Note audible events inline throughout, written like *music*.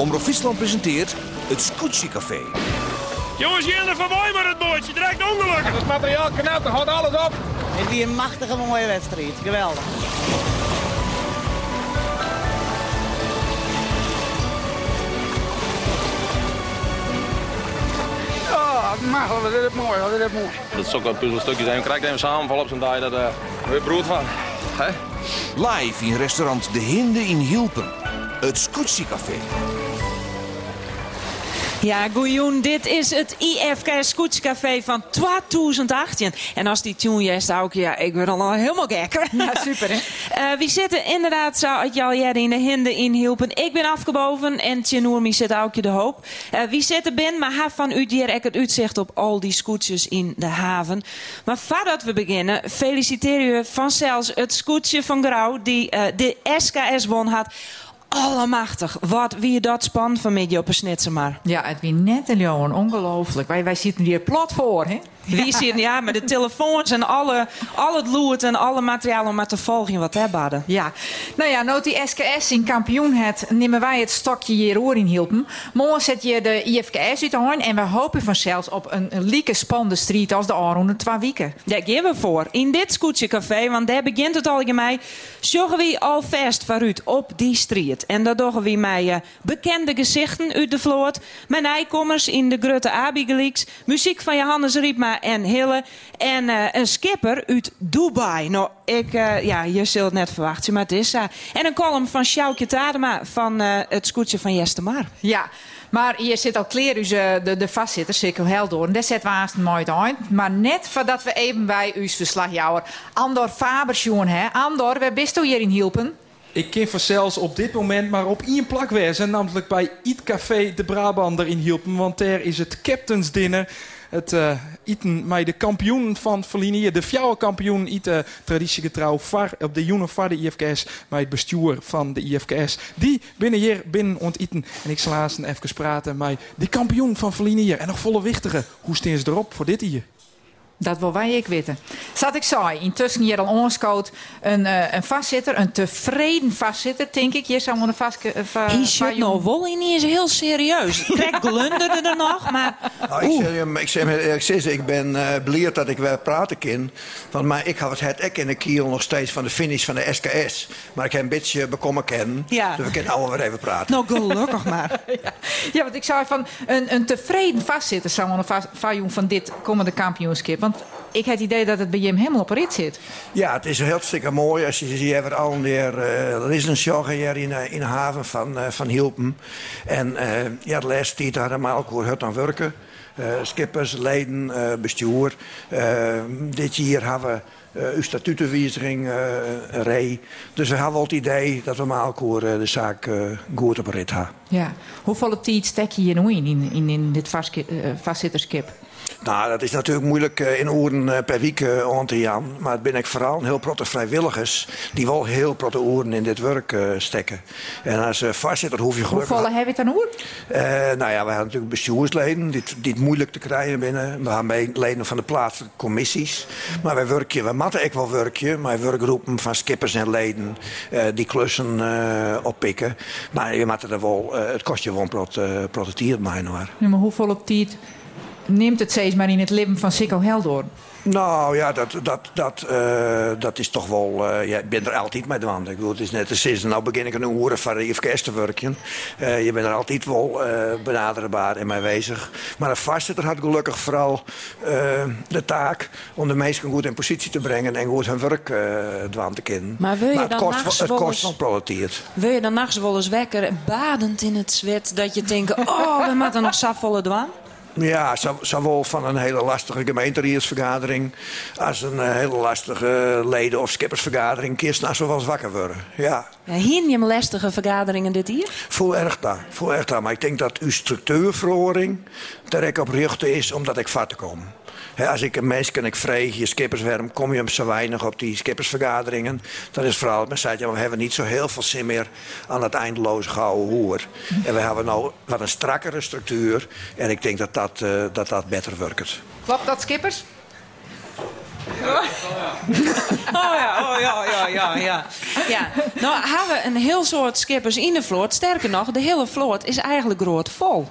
Omroep Friesland presenteert het Scootsie Café. Jongens, jullie van mooi maar het bootje. Direct ongeluk. Het materiaal knapt, er houdt alles op. Het is een machtige mooie wedstrijd. Geweldig. Ja, mag, wat is het mooi, wat is het mooi. Dat is ook wel puzzelstukjes zijn. Krijg even samenval op zijn dag dat uh, weer brood van. Hè? Live in restaurant De Hinde in Hielpen. Het Scootsie Café. Ja, goeioen, dit is het IFK Scootscafé van 2018. En als die tune jest ook, ja, ik ben al helemaal gek. Ja, super hè? Uh, *laughs* we zitten inderdaad, zou het al jaren in de hinde in hielpen. Ik ben afgeboven en Tjenoermi zit ook de hoop. Uh, wie zitten ben, maar ha van u die het uitzicht op al die scootjes in de haven. Maar voordat we beginnen, feliciteer u vanzelfs het scootje van Grauw die uh, de SKS won had. Allemachtig, wat wie dat span van op een maar. Ja, het wie net jongen, ongelooflijk. Wij, wij zitten hier plot voor, hè? Wie zit, ja, met de telefoons en alle, al het loert en alle materiaal om maar te volgen wat hebben. Ja, nou ja, nou die SKS in kampioen het, nemen wij het stokje hier in hielpen. Morgen zet je de IFKS uit aan en we hopen vanzelfs op een, een lieke spannende street als de Aron twee weken. Daar geven we voor. In dit scootje café, want daar begint het algemeen, zorgen we alvast vooruit op die street. En dat doen we met uh, bekende gezichten uit de vloot, met nijkommers in de Grutte Abigeliks, muziek van Johannes Riepma en Hille. En uh, een skipper uit Dubai. Nou, ik, uh, ja, je zult het net verwachten, maar het is uh, En een column van Sjoukje Tadema van het scootje van Jeste Mar. Ja. Maar hier zit al kleer dus, de, de vastzitter, Sikkel Heldoorn. En daar zetten we haast mooi aan. Maar net voordat we even bij uw verslagjouwer Andor Faber hè. Andor, waar bist u hier in hielpen? Ik ken zelfs op dit moment maar op één plak wezen, namelijk bij Eat Café de Brabander in Hielpen. Want daar is het Captain's Dinner het uh, eten met de kampioen van Verlinier, de fjouwe kampioen eten traditiegetrouw op de joenen van de IFKS, met het bestuur van de IFKS. Die binnen hier binnen onteten. En ik zal even praten met de kampioen van Verlinier. En nog volle wichtige. Hoe staan ze erop voor dit hier? Dat wil wij ik weten. Zat ik zei, intussen hier al onskoot een, uh, een vastzitter, een tevreden vastzitter, denk ik. Je zou een vast. Uh, Hij zit nou wel in, is heel serieus. Trek glunderde er nog, maar. Nou, ik, zeg, ik, zeg, ik, zeg, ik ben uh, blij dat ik weer praten kan. Want maar ik had het ek in de kiel nog steeds van de finish van de SKS. Maar ik heb een beetje bekomen kennen. Ja. Dus we kunnen allemaal weer even praten. Nou, gelukkig maar. *laughs* ja. ja, want ik zei van een, een tevreden vastzitter zou een van dit komende kampioenschap. Want ik heb het idee dat het bij hem helemaal op rit zit. Ja, het is hartstikke mooi. Als je ziet, hebben al een uh, er is een show hier in, uh, in de haven van, uh, van Hielpen. En uh, ja, de laatste tijd hadden we ook hard aan werken. Skippers, leden, bestuur. Dit jaar hebben we uh, uw statutenwijziging uh, rij. Dus we hebben wel het idee dat we elkaar uh, de zaak uh, goed op rit hebben. Ja. Hoeveel tijd stek je nu in, in, in, in dit vastzitterskip? Nou, dat is natuurlijk moeilijk uh, in oren uh, per week uh, aan te gaan. Maar het ben ik vooral een heel protte vrijwilligers die wel heel protte oren in dit werk stekken. En als voorzitter hoef je gelukkig... Hoeveel heb je dan oor? nou ja, we hebben natuurlijk bestuursleden die, die het moeilijk te krijgen binnen. We hebben leden van de plaatselijke commissies. Maar wij werken, we matten ook wel werken, maar werkgroepen van skippers en leden die klussen oppikken. Maar je maakt er wel, het kost je een prot, protetier maar. Ja, maar hoeveel op tijd neemt het steeds maar in het leven van Sikko Heldoorn? Nou ja, dat, dat, dat, uh, dat is toch wel. Uh, ja, ik ben er altijd mee aan. Ik bedoel, het is net sinds nou begin ik een horen van de IFKS te werken. Uh, je bent er altijd wel benaderbaar en mee bezig. Maar een vastzitter had gelukkig vooral de taak om de mensen goed in positie te brengen en goed hun werk uh, te kennen. Maar wil je maar dan het kost, het wel kost eens- wel proletiert. Wil je dan nachts wel eens wekker, badend in het zwet, dat je denkt, oh, we moeten nog safvolle dwaan? Ja, zo- zowel van een hele lastige gemeenteraadsvergadering als een eh, hele lastige leden- of skippersvergadering. Kist als we wel eens wakker worden. Ja, Ja, je lastige vergaderingen dit hier? voel erg daar. Voel erg daar. Maar ik denk dat uw structuurverhoring daar ik op richten is omdat ik vat te komen. Hè, als ik een mens kan ik vreeg, je skipperswerm, kom je hem zo weinig op die skippersvergaderingen. Dat is vooral, men zei, ja, we hebben niet zo heel veel zin meer aan het eindeloze gouden hoer. En we hebben nou wat een strakkere structuur. En ik denk dat dat, eh, dat, dat beter werkt. Klopt dat, Skippers? Oh ja, oh ja, ja, ja, ja. ja. Nou, hebben we een heel soort skippers in de vloot. Sterker nog, de hele vloot is eigenlijk groot vol.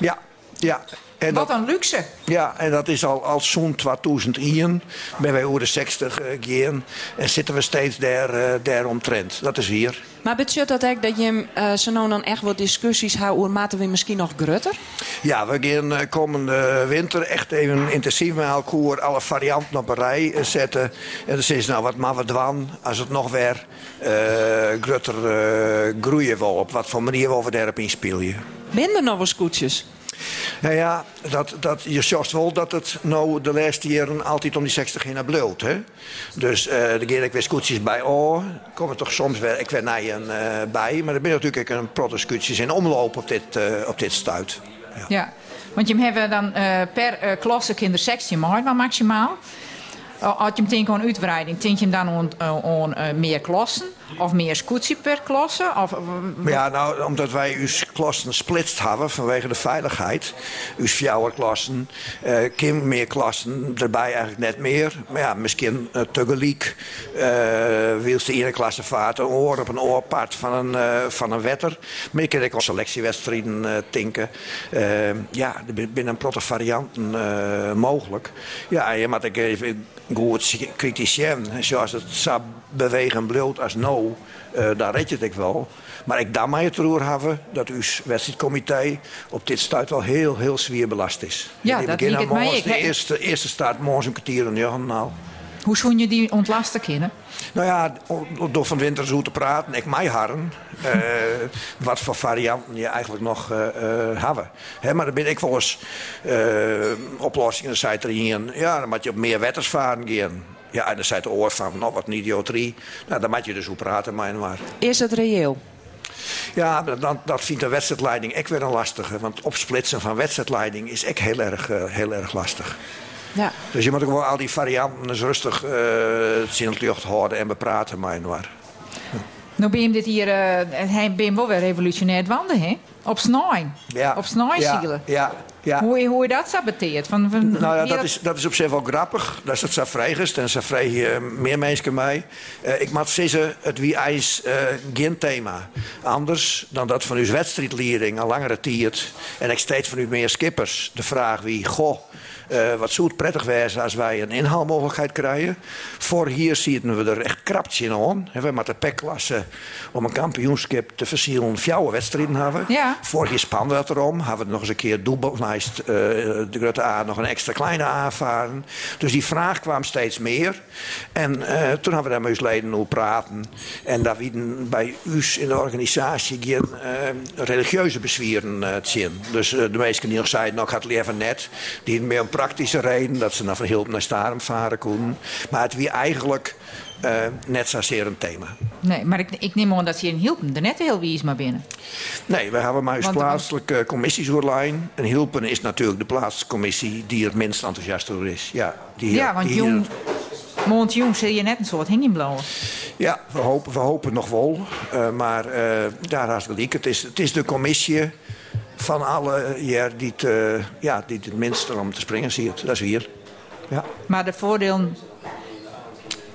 Ja, ja. En Wat dat, een luxe. ja, en dat is al, al zo'n 2001. Ben wij over de 60 uh, gaan. En zitten we steeds daar, uh, daar omtrent. Dat is hier. Maar betekent dat ook dat je uh, zo dan echt wat discussies houdt over maten we misschien nog grutter? Ja, we gaan uh, komende winter echt even intensief met elkaar alle varianten op een rij zetten. En dan is nou wat maar wat dwan als het nog weer grutter groeien wil. Op wat voor manier we daarop inspelen. Ben er nog wel scootjes? Nou ja, dat, dat, je zorgt wel dat het nou de laatste jaren altijd om die 60 in bloot. Hè? Dus uh, er gaan ik weer scootjes bij. Oh, komen toch soms weer, ik weer naar een uh, bij. Maar er zijn natuurlijk een protoscootjes in omloop op dit, uh, op dit stuit. Ja. ja. want je hebt dan per klasse kindersectie maar maximaal. Als je meteen gewoon uitbreiding, denk je dan aan, meer klassen? Of meer scootsie per klasse? Of, ja, nou, omdat wij uw klassen splitst hebben vanwege de veiligheid. Uw fjouwerklassen, uh, Kim meer klassen, erbij eigenlijk net meer. Maar ja, misschien uh, tegelijk uh, de ene klasse vaart een oor op een oorpart van een, van een wetter. Maar je kan ook selectiewedstrijden uh, tinken. ja, binnen protte varianten mogelijk. Ja, je moet ik even goed kritiseren. Zoals het zou bewegen bloot als nou, uh, daar red je het wel. Maar ik dan maar het roer hebben dat uw wedstrijdcomité op dit stuit wel heel, heel zwaar belast is. Ja, dat liep het mij. De eerste, eerste staat morgen een kwartier en ja, nou. Hoe zoen je die ontlasten kunnen? Nou ja, door van winter zo te praten, ik mij harren. uh, *laughs* wat voor varianten je eigenlijk nog uh, uh, hebben. He, maar dan ben ik wel eens oplossingen, zei er in. Ja, dan moet je op meer wetters varen gaan. Ja, en dan zei de oor van, nou wat een idioterie. Nou, dan moet je dus hoe praten, maar maar. Is het reëel? Ja, dat, dat vindt de wedstrijdleiding ik weer een lastige. Want opsplitsen van wedstrijdleiding is echt heel erg, heel erg lastig. Ja. Dus je moet ook wel al die varianten dus rustig uh, het in het lucht houden en bepraten, maar waar. Nou ben je dit hier, uh, hij ben wel weer revolutionair wandelen, hè? Op snijn. Ja. Op snijzielen. Ja, ja, ja. Hoe, hoe je dat saboteert? Van, van, nou ja, dat is, dat is op zich wel grappig. Dat is het zo vrijgest en zo vrij uh, meer mensen mij. Uh, ik moet zeggen, het wie ijs uh, geen thema. Anders dan dat van uw wedstrijdlering al langere tijd. En ik steeds van u meer skippers. De vraag wie, goh. Uh, wat zou het prettig wezen als wij een inhaalmogelijkheid krijgen. Voor hier zien we er echt kraptje in aan. We met de pekklasse om een kampioenschap te versieren fjouwe wedstrijden hebben. Ja. Vorig jaar spande dat erom. Hebben we nog eens een keer dubbellijst uh, de grote A nog een extra kleine A varen. Dus die vraag kwam steeds meer. En uh, toen hebben we daar met ons leden over praten. En daar wieden bij u in de organisatie geen religieuze bezwieren zien. Dus de meesten die nog zeiden, nou had het liever net. Die meer een praktische reden dat ze naar Van Hilp naar Starum varen konden. Maar het wie eigenlijk uh, net zozeer een thema. Nee, maar ik, ik neem aan dat ze in Hilpen er net heel wie is maar binnen. Nee, we hebben maar eens plaatselijke commissies online. En Hilpen is natuurlijk de plaatselijke commissie die het minst enthousiast over is. Ja, die ja want jong, Mond Jong zie je net een soort hingingblauwe. Ja, we hopen, we hopen nog wel. Uh, maar uh, daar haast gelijk. Het is, het is de commissie van alle ja, die, het, uh, ja, die het minste om te springen ziet. Dat is hier. Ja. Maar de voordelen...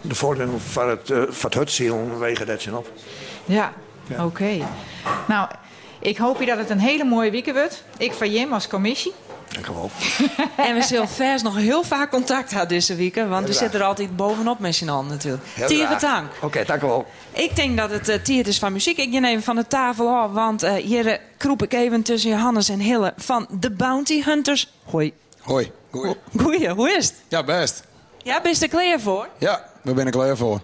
De voordelen van het, uh, van het hutziel wegen dat zijn op. Ja, ja. oké. Okay. Nou, ik hoop je dat het een hele mooie week wordt. Ik van Jim als commissie. Dank u wel. *laughs* en we zullen vers nog heel vaak contact hebben deze week. Want we zitten er altijd bovenop met z'n handen natuurlijk. Tieren dank. Oké, okay, dank u wel. Ik denk dat het uh, tiert is van muziek. Ik neem van de tafel af. Want uh, hier uh, kroep ik even tussen Johannes en Hille van The Bounty Hunters. Hoi. Hoi. Goeie. Goeie, hoe is het? Ja, best. Ja, ben je er klaar voor? Ja, daar ben ik klaar voor.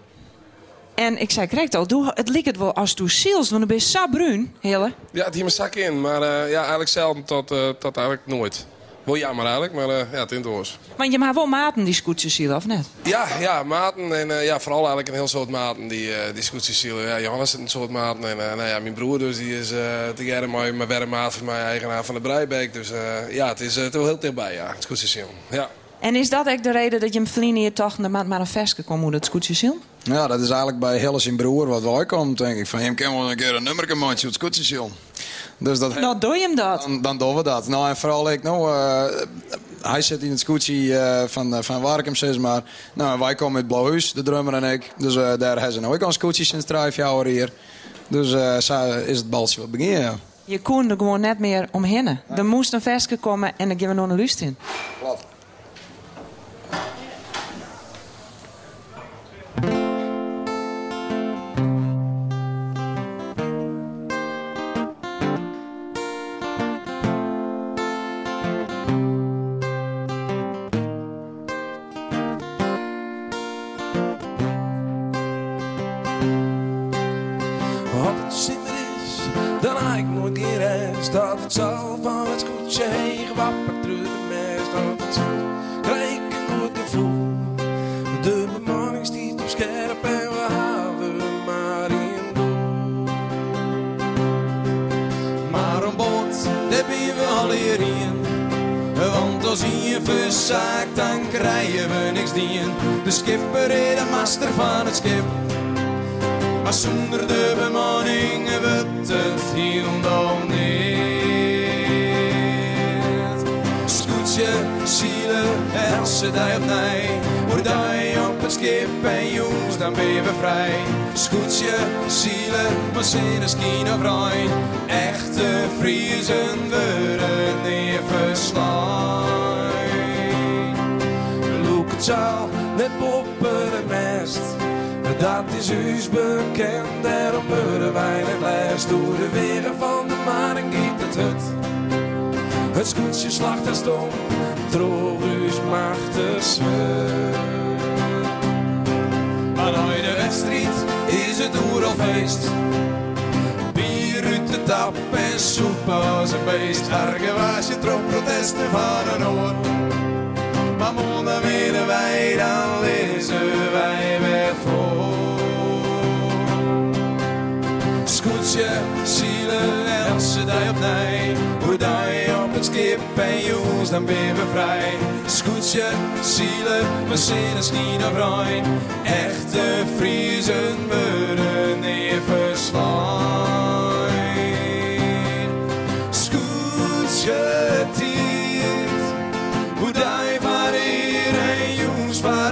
En ik zei correct al, doe, het lijkt het wel als toe ziels, want dan ben je zo bruin, Hille. Ja, het hier mijn zak in, maar uh, ja, eigenlijk zelden tot, uh, tot eigenlijk nooit. Wel jammer eigenlijk, maar uh, ja, het in het Want je maakt wel maten die scootjes zielen, of net? Ja, ja, maten. En uh, ja, vooral eigenlijk een heel soort maten die, uh, die scootjes zielen. Ja, Johannes is een soort maten. En nou ja, mijn broer dus, die is te mooi, mijn werkmaat van mij, eigenaar van de Breibeek. Dus ja, het is wel heel dichtbij, ja, scootjes zielen. Ja. En is dat echt de reden dat je hem verliezen je toch maar een veske kon moet het scootjes zielen? Ja, dat is eigenlijk bij Helle zijn broer wat wij komt, denk ik. Van hem kan wel een keer een nummer maatje op scootjes zielen. Dus dat, nou, doe je hem dat? Dan, dan doen we dat. Nou, en vooral ik, nou, uh, hij zit in het scootje eh, van, uh, van Warkum, zeg maar. Nou, wij komen uit Blauwhuis, de drummer en ik. Dus uh, daar hebben ze nou ook al een scootje sinds drie jaar hier. Dus zo is het baltje wat beginnen, ja. Je kon er gewoon net meer omheen. Er moest een versje komen en dan gaan we nog een lust in. Klopt. De skipper is de master van het schip. Maar zonder de bemanning wordt het helemaal niet. Scootje, zielen, ze die op nee. Word je op het schip en jongens, dan ben je vrij. Scootje, zielen, maar zin is geen of. Echte Friesen worden niet verslaan. Zaal, net boven het mest. Dat is us bekend, daarom wij het lijst. Door de wegen van de maning giet het hut. Het scootje slacht en stom, droog us machtig. Maar uit de wedstrijd is het oeralfeest. Bier uit de tap en soep als een beest. Erger was je trop protesten van een oor. Maar willen wij, dan lezen wij weer voor. Scootje, zielen, als ze die op nee. Hoe je op het skip en jongens, dan ben we vrij. Scootje, zielen, we zijn een schien of. Echte Friesen worden niet verslaan. Scootje,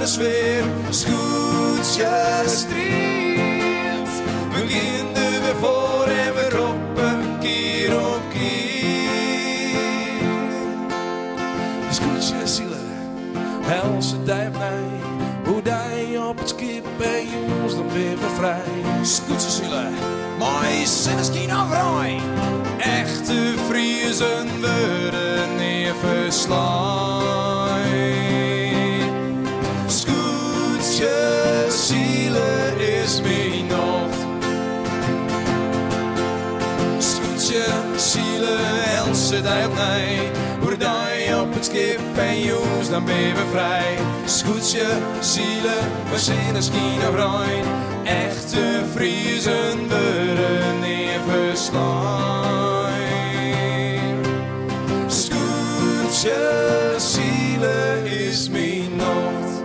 jongens van de sfeer. Scootje, striet, beginnen we voor en we roepen keer op keer. Scootje, zielen, helse die op mij. Hoe die op het skip en jongens, dan ben we vrij. Scootje, zielen, mooi sinneskin afraai. Echte Friesen worden niet op je op het skip en jongens, dan ben we vrij. Scootje, zielen, we zijn een skien of. Echte Friesen worden niet verslaan. Scootje, zielen is mijn nacht.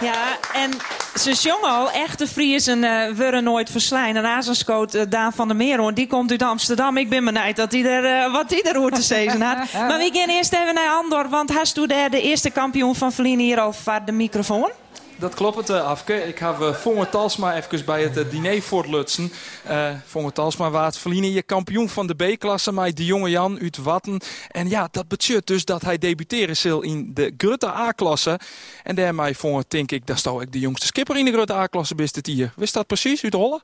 Ja, en ze zongen al, echte Friesen uh, worden nooit verslijnen. En Azenskoot, uh, Daan van der Meerhoorn, die komt uit Amsterdam. Ik ben benieuwd dat hij er, uh, wat hij er hoort te zeggen had. *laughs* maar we gaan eerst even naar Andor, want hij toen de, de eerste kampioen van Verlien hier al voor de microfoon. Dat klopt het, Afke. Ik heb uh, Vonge Talsma even bij het uh, diner voortlutsen. Uh, Vonge Talsma was verliezen je kampioen van de B-klasse met de jonge Jan uit Watten. En ja, dat betekent dus dat hij debuteren in de Grutte A-klasse. En daarmee Vonge denk ik, dat zou ik de jongste skipper in de Grutte A-klasse best het hier. Wist dat precies uit Holle?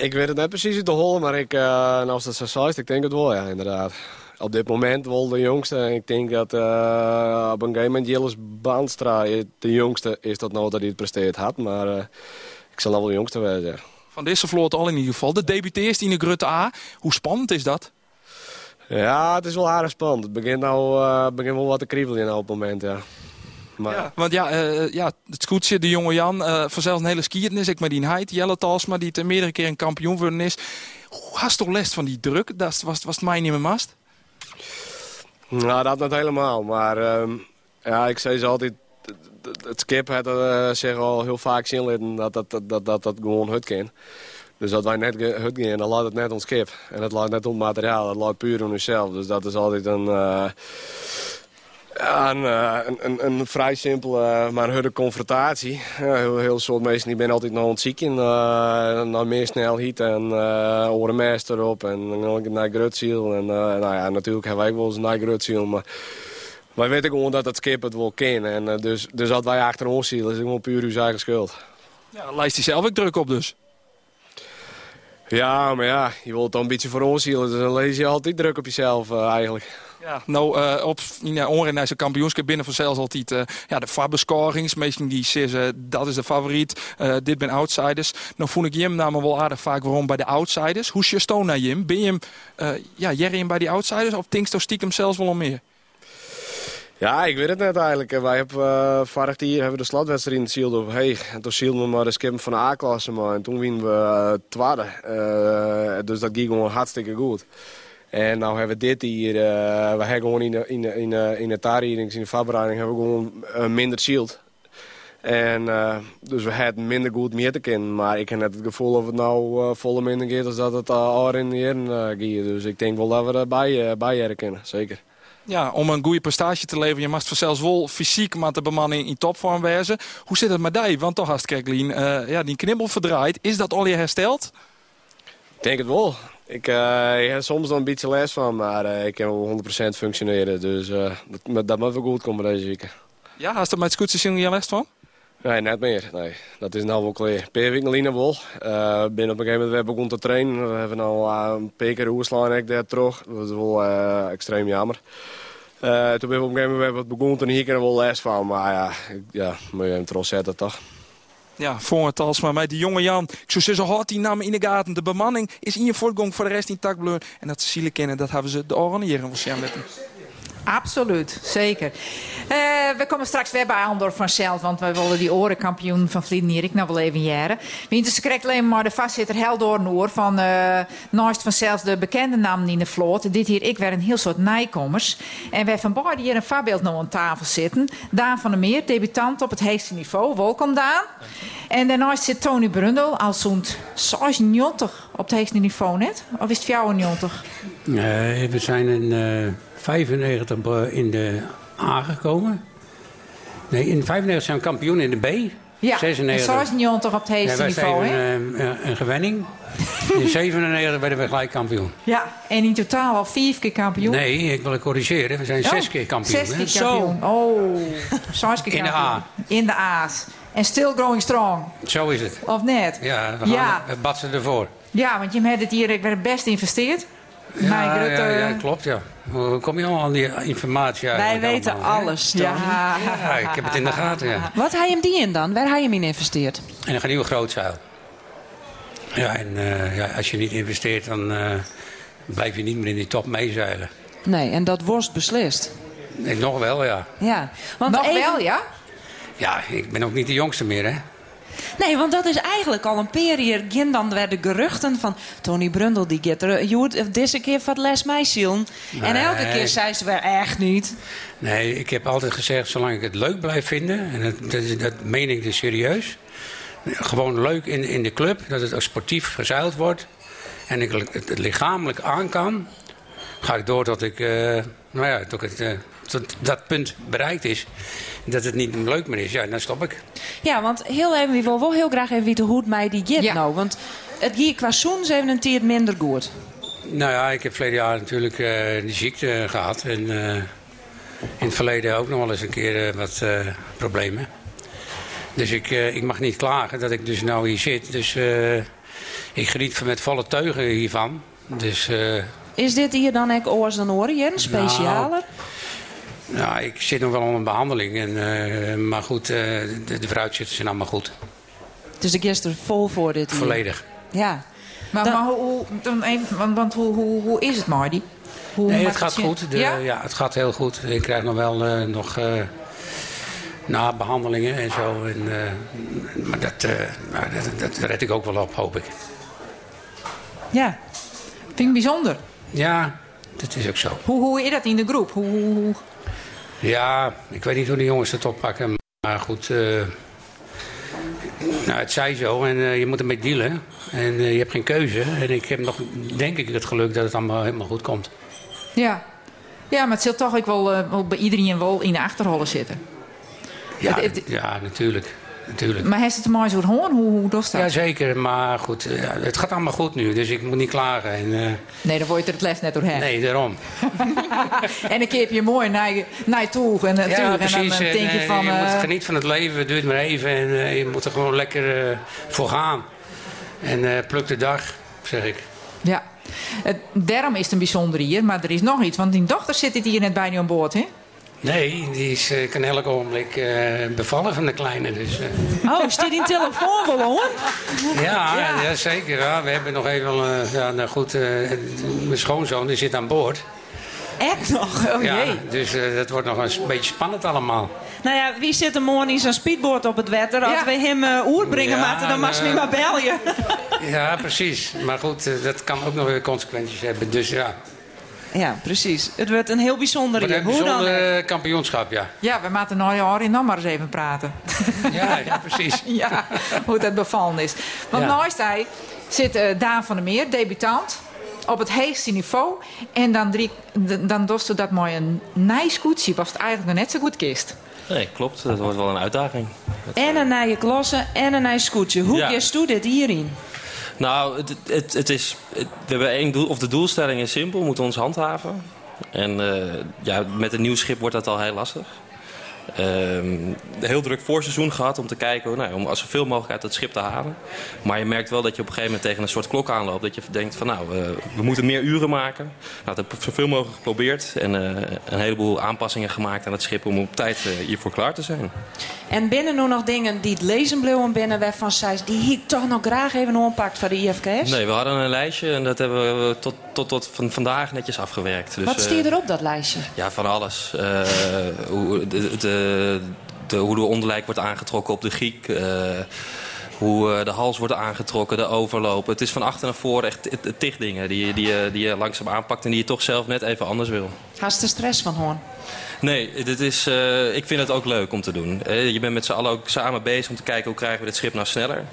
Ik weet het niet precies uit de Holle, maar ik, nou, als dat zo zegt, ik denk het wel, ja, inderdaad op dit moment wel de jongste. Ik denk dat uh, op een gegeven moment Jillis Baanstra de jongste is dat nou dat hij het presteerd had. Maar uh, ik zal nou wel de jongste wezen. Van deze vloot al in ieder geval. De debuteert in de Grutte A. Hoe spannend is dat? Ja, het is wel aardig spannend. Het begint, nou, begint wel wat te kriebelen nou op het moment, ja. Maar... Ja, want ja, uh, ja, het scootje, de jonge Jan, uh, vanzelf een hele skiertnis. Ik met die Heid, Jelle Talsma, die het meerdere keer een kampioen geworden is. Hast toch last van die druk? Dat was, was het mij niet meer mast? Nou, dat niet helemaal. Maar uh, ja, ik zei ze altijd... Het skip had uh, zich al heel vaak zien dat dat, dat, dat, dat, dat gewoon hut kan. Dus dat wij net hut gaan, dan laat het net ons kip. En dat laat net ons materiaal, dat laat puur om onszelf. Dus dat is altijd een... eh, ja, een, eh, een, een, een vrij simpele, eh, maar harde confrontatie. Ja, heel, heel soort mensen die ben altijd nog ontziek in. Uh, naar meer snelheid en uh, erop en dan naar Grutziel. En uh, nou ja, natuurlijk hebben wij ook wel eens naar Grutziel, maar wij weten gewoon dat het skip het wel kan. En uh, dus, dus dat wij achter ons zien, dat is gewoon puur uw eigen schuld. Ja, lijst hij zelf ook druk op dus. Ja, maar ja, je wilt dan een beetje voor ons zielen, dus dan lees je altijd druk op jezelf uh, eigenlijk. Ja, nou, uh, op ja, onrenijse kampioenschap binnen vanzelfs altijd uh, ja, de fabescorings. Meestal die zeggen, dat is de favoriet, dit ben outsiders. Nou voel ik Jim namelijk wel aardig vaak waarom bij de outsiders. Hoe is je stoon naar Jim? Ben je hem, ja, Jerry bij die outsiders of denkst je stiekem zelfs wel om meer? Ja, ik weet het net eigenlijk. Wij hebben uh, vorig jaar hebben we de slotwedstrijd in het op hey, En toen zielden we maar de skip van de A-klasse. En toen winnen we uh. Uh, dus dat ging gewoon hartstikke goed. En nou hebben we dit hier. we hebben gewoon in de, in in de, in de taarrijding, in de voorbereiding, hebben we gewoon minder shield. En dus we hadden minder goed meer te kennen. Maar ik heb net het gevoel of het nou volle minder gaat als dat het al in de jaren gaat. Dus ik denk wel dat we erbij bij herkennen, zeker. Ja, om een goede prestatie te leveren, je mag zelfs wel fysiek met de bemanning in topvorm wezen. Hoe zit het met die? Want toch Kerklien uh, ja, die knibbel verdraaid. Is dat al je hersteld? Ik denk het wel. Ik, uh, ik heb soms nog een beetje les van, maar uh, ik kan wel 100% functioneren. Dus dat, dat moet wel goed komen deze week. Ja, had je met scooters in je les van? Nee, net meer. Nee, dat is nou wel klaar. Per week alleen wel. Uh, binnen op een gegeven moment we begonnen te trainen. We hebben uh, een paar keer oerslaan ik daar terug. Dat is wel uh, extreem jammer. Uh, toen ben we op een gegeven moment wat begonnen te hier wel les van. Maar ja, ik, ja moet je hem trots zetten toch. Ja, het als maar met die jonge Jan. Ik zou zeggen, hard die naam in de gaten. De bemanning is in je voortgang voor de rest in takbleur. En dat ze zielen kennen, dat hebben ze de hier in Absoluut, zeker. Uh, we komen straks weer bij Andor vanzelf, want wij willen die orenkampioen van Vlieden hier ik nog wel even jaren. Winters krijgt alleen maar de vastzitter Heldoorn Noor van uh, naast vanzelf de bekende namen in de vloot. Dit hier, ik werd een heel soort nijkomers. En wij van beide hier een voorbeeld nog aan tafel zitten. Daan van der Meer, debutant op het hoogste niveau. Welkom Daan. En daarnaast zit Tony Brundel, al zo'n 96 op het hoogste niveau net. Of is het 94? Nee, we zijn een... Uh... 95 in de A gekomen. Nee, in 95 zijn we kampioen in de B. Ja, 96. 96 op het heetste ja, niveau, hè? Een, een, een gewenning. In *laughs* 97 werden we gelijk kampioen. Ja, en in totaal al vier keer kampioen? Nee, ik wil het corrigeren. We zijn oh, zes keer kampioen. Zes keer kampioen. Zo. Oh, zes keer In de A. In de A's. En still growing strong. Zo is het. Of net? Ja, we gaan ja. we batsen ervoor. Ja, want je hebt het hier ik werd best investeerd. Ja, ja, ja, klopt, ja. Hoe kom je al aan die informatie Wij weten allemaal, alles, Tony. Ja. ja, ik heb het in de gaten, ja. Wat hij hem die in dan? Waar hij hem in investeerd? In een nieuwe grootzeil. Ja, en uh, ja, als je niet investeert, dan uh, blijf je niet meer in die top meezeilen. Nee, en dat wordt beslist. Nee, nog wel, ja. Ja. Want nog even... wel, ja? Ja, ik ben ook niet de jongste meer, hè. Nee, want dat is eigenlijk al een periode. Dan werden geruchten van Tony Brundel die gaat. Je moet deze keer wat les mij zien. Nee. En elke keer zei ze weer echt niet. Nee, ik heb altijd gezegd: zolang ik het leuk blijf vinden, en dat, dat, dat meen ik dus serieus. Gewoon leuk in, in de club, dat het ook sportief gezeild wordt. En ik het, het lichamelijk aan kan. Ga ik door tot ik, uh, nou ja, tot het. Uh, tot dat punt bereikt is, dat het niet leuk meer is, ja, dan stop ik. Ja, want heel even, we willen wel heel graag even weten hoe het mij die gaat ja. nou. Want het ging qua zoens even een tiert minder goed. Nou ja, ik heb verleden jaar natuurlijk uh, die ziekte gehad. En uh, in het verleden ook nog wel eens een keer uh, wat problemen. Dus ik, ik mag niet klagen dat ik dus nou hier zit. Dus ik geniet met volle teugen hiervan. Dus, is dit hier dan ook oors dan oren, Jen? Specialer? Nou, nou, ik zit nog wel onder behandeling. En, uh, maar goed, uh, de, de vooruitzichten zijn allemaal goed. Dus de gist er vol voor dit hier? Volledig. Ja. Maar, dan... maar hoe, dan een, want, want hoe, hoe, hoe is het, Marty? Hoe nee, het gaat goed. De, ja? ja? het gaat heel goed. Ik krijg nog wel uh, nog na behandelingen en zo. En, maar dat, nou, dat, dat red ik ook wel op, hoop ik. Ja. Vind ik bijzonder. Ja, dat is ook zo. Hoe, hoe is dat in de groep? Hoe, hoe... Ja, ik weet niet hoe de jongens het oppakken. Maar goed, uh, Nou, het zei zo en eh, je moet ermee dealen. En eh, je hebt geen keuze. En ik heb nog, denk ik, het geluk dat het allemaal helemaal goed komt. Ja. Ja, maar het zult toch ook wel, eh, wel bij iedereen wel in de achterhollen zitten. Ja, Het- het- ja natuurlijk. Natuurlijk. Maar heeft het een mooi soort hoorn? Hoe, hoe doet dat? Jazeker, maar goed, eh, ja, het gaat allemaal goed nu, dus ik moet niet klagen. En, eh, Nee, dan word je er het les net doorheen. nee, daarom. *laughs* En dan keer je mooi naar je, naar je toe. En, eh, Ja, precies. en dan En, denk je van... je moet genieten van het leven, het duurt maar even en je moet er gewoon lekker voor gaan. En pluk de dag, zeg ik. Ja. Het, daarom is het een bijzonder hier. Maar er is nog iets. Want die dochter zit hier net bij je aan boord, hè? Nee, die is, eh, kan elk ogenblik eh, bevallen van de kleine. Dus, eh, Oh, is dit in telefoon wel hoor? ja, ja. zeker. Ja. We hebben nog even... ja, nou goed, eh, mijn schoonzoon die zit aan boord. Echt nog? Oh ja, jee. dus eh, dat wordt nog een beetje spannend allemaal. Nou ja, wie zit er morgen in zijn speedboot op het wetter? Als Ja. we hem uh, oer brengen, Ja, Maarten, dan mag ze niet maar bellen. Ja, precies. Maar goed, dat kan ook nog weer consequenties hebben. Dus ja, Ja, precies. Het wordt een heel bijzonder een Hoe dan? bijzonder eh, kampioenschap, ja. Ja, we moeten nou jaar in nog maar eens even praten. Ja, ja precies. *laughs* ja, hoe dat bevallen is. Want Ja. naast hij zit eh, Daan van der Meer, debutant. Op het hoogste niveau. En dan, drie, dan dost u dat mooi een nijscootje. Was het eigenlijk nog net zo goed kist. Nee, klopt. Dat wordt wel een uitdaging. En een nije klossen en een nije scootje. Hoe Ja. dit hierin? Nou, het, het, het is, we hebben één doel, of de doelstelling is simpel, we moeten ons handhaven. En eh, ja, met een nieuw schip wordt dat al heel lastig. Ehm, heel druk voorseizoen gehad om te kijken, nou, om zoveel mogelijk uit het schip te halen. Maar je merkt wel dat je op een gegeven moment tegen een soort klok aanloopt. Dat je denkt van nou, we, we moeten meer uren maken. Nou, dat heb ik zoveel mogelijk geprobeerd. En eh, een heleboel aanpassingen gemaakt aan het schip om op tijd eh, hiervoor klaar te zijn. En binnen nu nog dingen die het lezen bleven binnen waarvan zij die ik toch nog graag even oppakt voor de IFKS? Nee, we hadden een lijstje en dat hebben we tot, tot, tot van vandaag netjes afgewerkt. Dus, Wat eh, stier je erop, dat lijstje? Ja, van alles. Eh, hoe, de, de, de, hoe de onderlijk wordt aangetrokken op de giek. eh, hoe eh, de hals wordt aangetrokken, de overloop. Het is van achter naar voren echt tig dingen die, je- die, die je langzaam aanpakt... en die je toch zelf net even anders wil. Haast de stress van hoorn. Nee, dit is, eh, ik vind het ook leuk om te doen. Je bent met z'n allen ook samen bezig om te kijken hoe krijgen we dit schip nou sneller.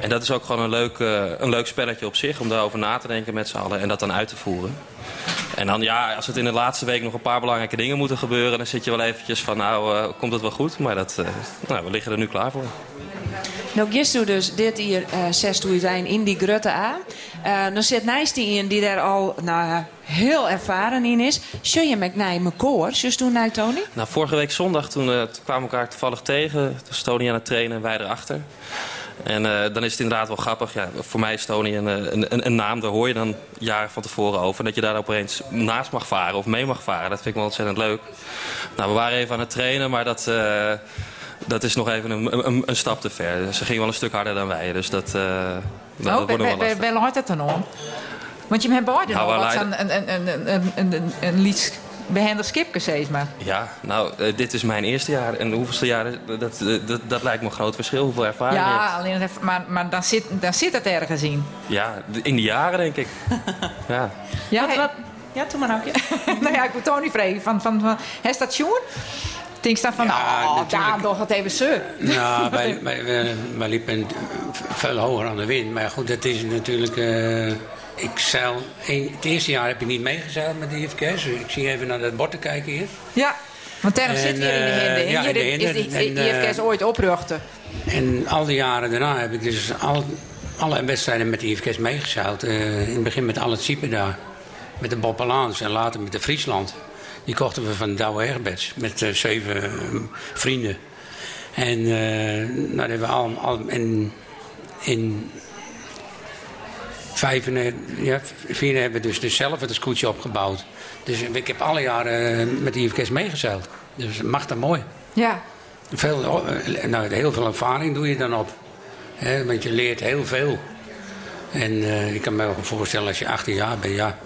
En dat is ook gewoon een leuk, een leuk spelletje op zich om daarover na te denken met z'n allen en dat dan uit te voeren. En dan ja, als het in de laatste week nog een paar belangrijke dingen moeten gebeuren, dan zit je wel eventjes van nou, eh, komt het wel goed? Maar dat, eh, nou, we liggen er nu klaar voor. Nou, gist u dus dit hier eh zes zijn in die grutte A. Dan zit Nijs die in die daar al nou, heel ervaren in is. Zul je mijn koor? Zus toen naar Tony? Nou, vorige week zondag toen, toen kwamen we elkaar toevallig tegen. Toen was Tony aan het trainen en wij erachter. En eh, dan is het inderdaad wel grappig. Ja, voor mij is Tony een, eh, een, een, een naam, daar hoor je dan jaren van tevoren over. En dat je daar opeens naast mag varen of mee mag varen, dat vind ik wel ontzettend leuk. Nou, we waren even aan het trainen, maar dat, eh, dat is nog even een, een, een stap te ver. Ze gingen wel een stuk harder dan wij, dus dat, eh dat, dat Oh, wordt nog wel lastig. wel luidt het dan om? Want je hebt beide Nou, nog wat zo'n een, een, een, een, een, een, behendig skipje, zeg maar. Ja, nou, eh, dit is mijn eerste jaar. En hoeveelste jaar, is- dat, dat, dat, dat lijkt me een groot verschil, hoeveel ervaring je hebt. Ja, alleen het maar, maar dan, zit, dan zit het ergens in. Ja, in de jaren denk ik. *laughs* ja. Ja, Wat, wat? Ja, doe maar ook. Ja. *laughs* nou ja, ik moet Tony vragen. Van, van, van, het station? Denk je dan van, Ja, nou, natuurlijk. daar toch het even zo. Nou, *laughs* wij, wij, wij, wij liepen veel hoger aan de wind. Maar goed, dat is natuurlijk... eh, ik zeil... een- het eerste jaar heb ik niet meegezeild met de IFKS. Ik zie even naar dat bord te kijken hier. Ja, want daarom zit hier in de eh, hinder. ja, hier in de is die En, eh, IFKS ooit opruchten. En al die jaren daarna heb ik dus al, alle wedstrijden met de IFKS meegezeild. Eh, in het begin met Al het daar. Met de Bob Alaans en later met de Friesland. Die kochten we van Douwe Herberts met zeven vrienden. En nou, dat hebben we al, al in, in vijf, ja, vier hebben dus, dus zelf het scootje opgebouwd. Dus ik heb alle jaren eh, met de IFKS meegezeild. Dus het mag dat mooi. Ja. Veel, eh, nou, heel veel ervaring doe je dan op. Hè, want je leert heel veel. En eh, ik kan me wel voorstellen als je 18 jaar bent, ja.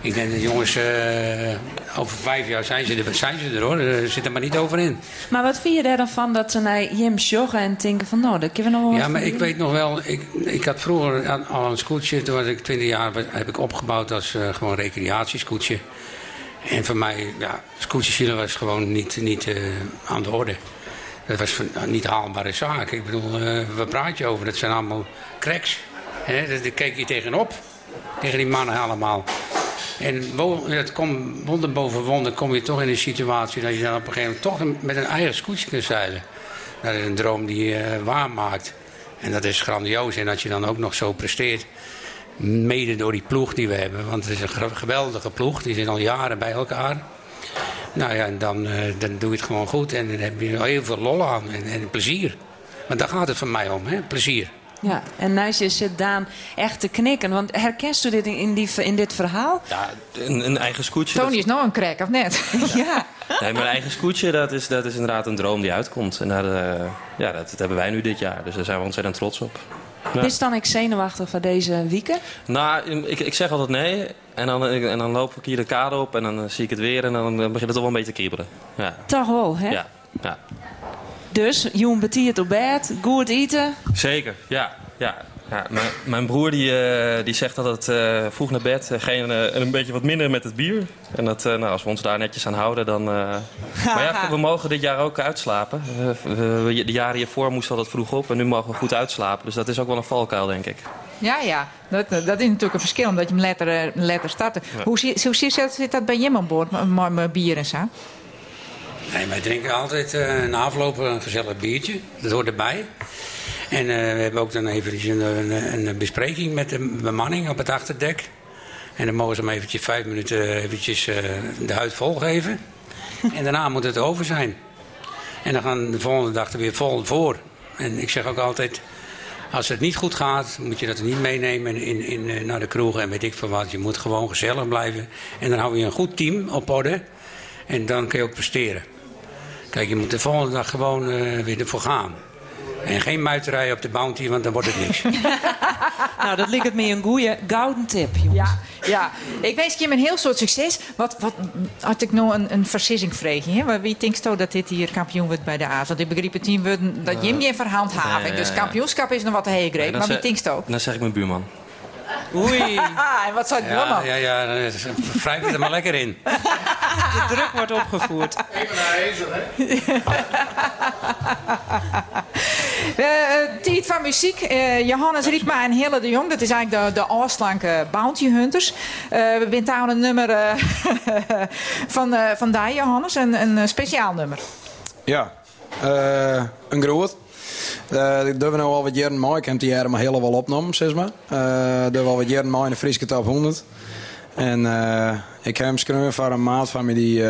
Ik denk dat jongens, eh, over vijf jaar zijn ze er, zijn ze er hoor. Er zit er maar niet over in. Maar wat vind je daar dan van dat ze naar Jim joggen en denken van nou, dat kunnen we nog wel Ja, maar ik doen? weet nog wel, ik, ik had vroeger aan- al een scootje. Toen was ik 20 jaar, heb ik opgebouwd als eh, gewoon recreatiescootje. En voor mij, ja, scootjesielen was gewoon niet, niet eh, aan de orde. Dat was niet haalbare zaak. Ik bedoel, eh waar praat je over? Dat zijn allemaal cracks. Hè? Daar keek je tegenop. Tegen die mannen allemaal. En het komt wonder boven wonder kom je toch in een situatie dat je dan op een gegeven moment toch met een eigen scootje kunt zeilen. Dat is een droom die je eh, waar maakt. En dat is grandioos. En dat je dan ook nog zo presteert. Mede door die ploeg die we hebben. Want het is een ge- geweldige ploeg. Die zijn al jaren bij elkaar. Nou ja, en dan, eh, dan doe je het gewoon goed. En dan heb je heel veel lol aan. En, en plezier. Want daar gaat het voor mij om, hè? Plezier. Ja, en naast je zit Daan echt te knikken. Want herkent u dit in, in, die, in dit verhaal? Ja, een, een eigen scootje. Tony is nou een crack, of net? *laughs* ja. dat- nee, mijn eigen scootje, dat is, dat is inderdaad een droom die uitkomt. En eh, ja, dat, dat hebben wij nu dit jaar. Dus daar zijn we ontzettend trots op. Ja. Is dan ik zenuwachtig voor deze weeken? Nou, ik, ik zeg altijd nee. En dan, en dan loop ik hier de kade op en dan eh, zie ik het weer. En dan begint het toch wel een beetje te kriebelen. Ja. Toch wel, hè? Ja, ja. Dus, Joen betiert op bed, goed eten. Zeker, ja. ja. ja mijn, mijn broer die, eh, die zegt altijd eh, vroeg naar bed eh, geen, en een beetje wat minder met het bier. En dat, eh, nou, als we ons daar netjes aan houden, dan... eh, *laughs* maar ja, we mogen dit jaar ook uitslapen. We- we- de jaren hiervoor moesten we altijd vroeg op en nu mogen we goed uitslapen. Dus dat is ook wel een valkuil, denk ik. Ja, ja. Dat, dat is natuurlijk een verschil, omdat je hem letter, letter starten. Ja. Hoe, zie- hoe zit, zit dat bij je aan boord, met- met met bier en zo? Nee, wij drinken altijd eh na afloop een gezellig biertje. Dat hoort erbij. En eh, we hebben ook dan even een, een, een bespreking met de bemanning op het achterdek. En dan mogen ze hem eventjes vijf minuten eventjes, eh, de huid volgeven. en daarna moet het over zijn. En dan gaan de volgende dag er weer vol voor. En ik zeg ook altijd, als het niet goed gaat, moet je dat niet meenemen in, in, naar de kroeg en weet ik veel wat. Je moet gewoon gezellig blijven. En dan hou je een goed team op orde. En dan kun je ook presteren. Kijk, je moet de volgende dag gewoon eh, weer ervoor gaan. En geen muiterij op de bounty, want dan wordt het niks. *laughs* nou, dat lijkt me een goede gouden tip, jongens. Ja, ja. Ik wens je een heel soort succes. Wat, wat had ik nog een, een versissing? Maar Wie denkt zo dat dit hier kampioen wordt bij de A's? Want ik begreep het team wordt dat Jim je verhandhaving. nee, Dus ja. kampioenschap is nog wat heel greep. maar wie denkt zo? Dan zeg ik mijn buurman. Oei. *laughs* en wat zou het Ja, doen? ja, ja, eh, wrijf je er maar lekker in. *laughs* De druk wordt opgevoerd. *laughs* Eh, eh, Tijd van muziek. Eh, Johannes Rietma en Hille de Jong. Dat is eigenlijk de, de afslanke Bounty Hunters. Eh, we zijn daar een nummer eh, van, eh van daar, Johannes. Een, een eh, speciaal nummer. Ja, eh, een groot. Uh, doen we nou al wat jaren mee. Ik heb die jaren maar heel wel opgenomen, zeg maar. Uh, dat we al wat jaren mee in de Friese top 100. En eh, ik heb hem schreeuwen voor een maat van me die,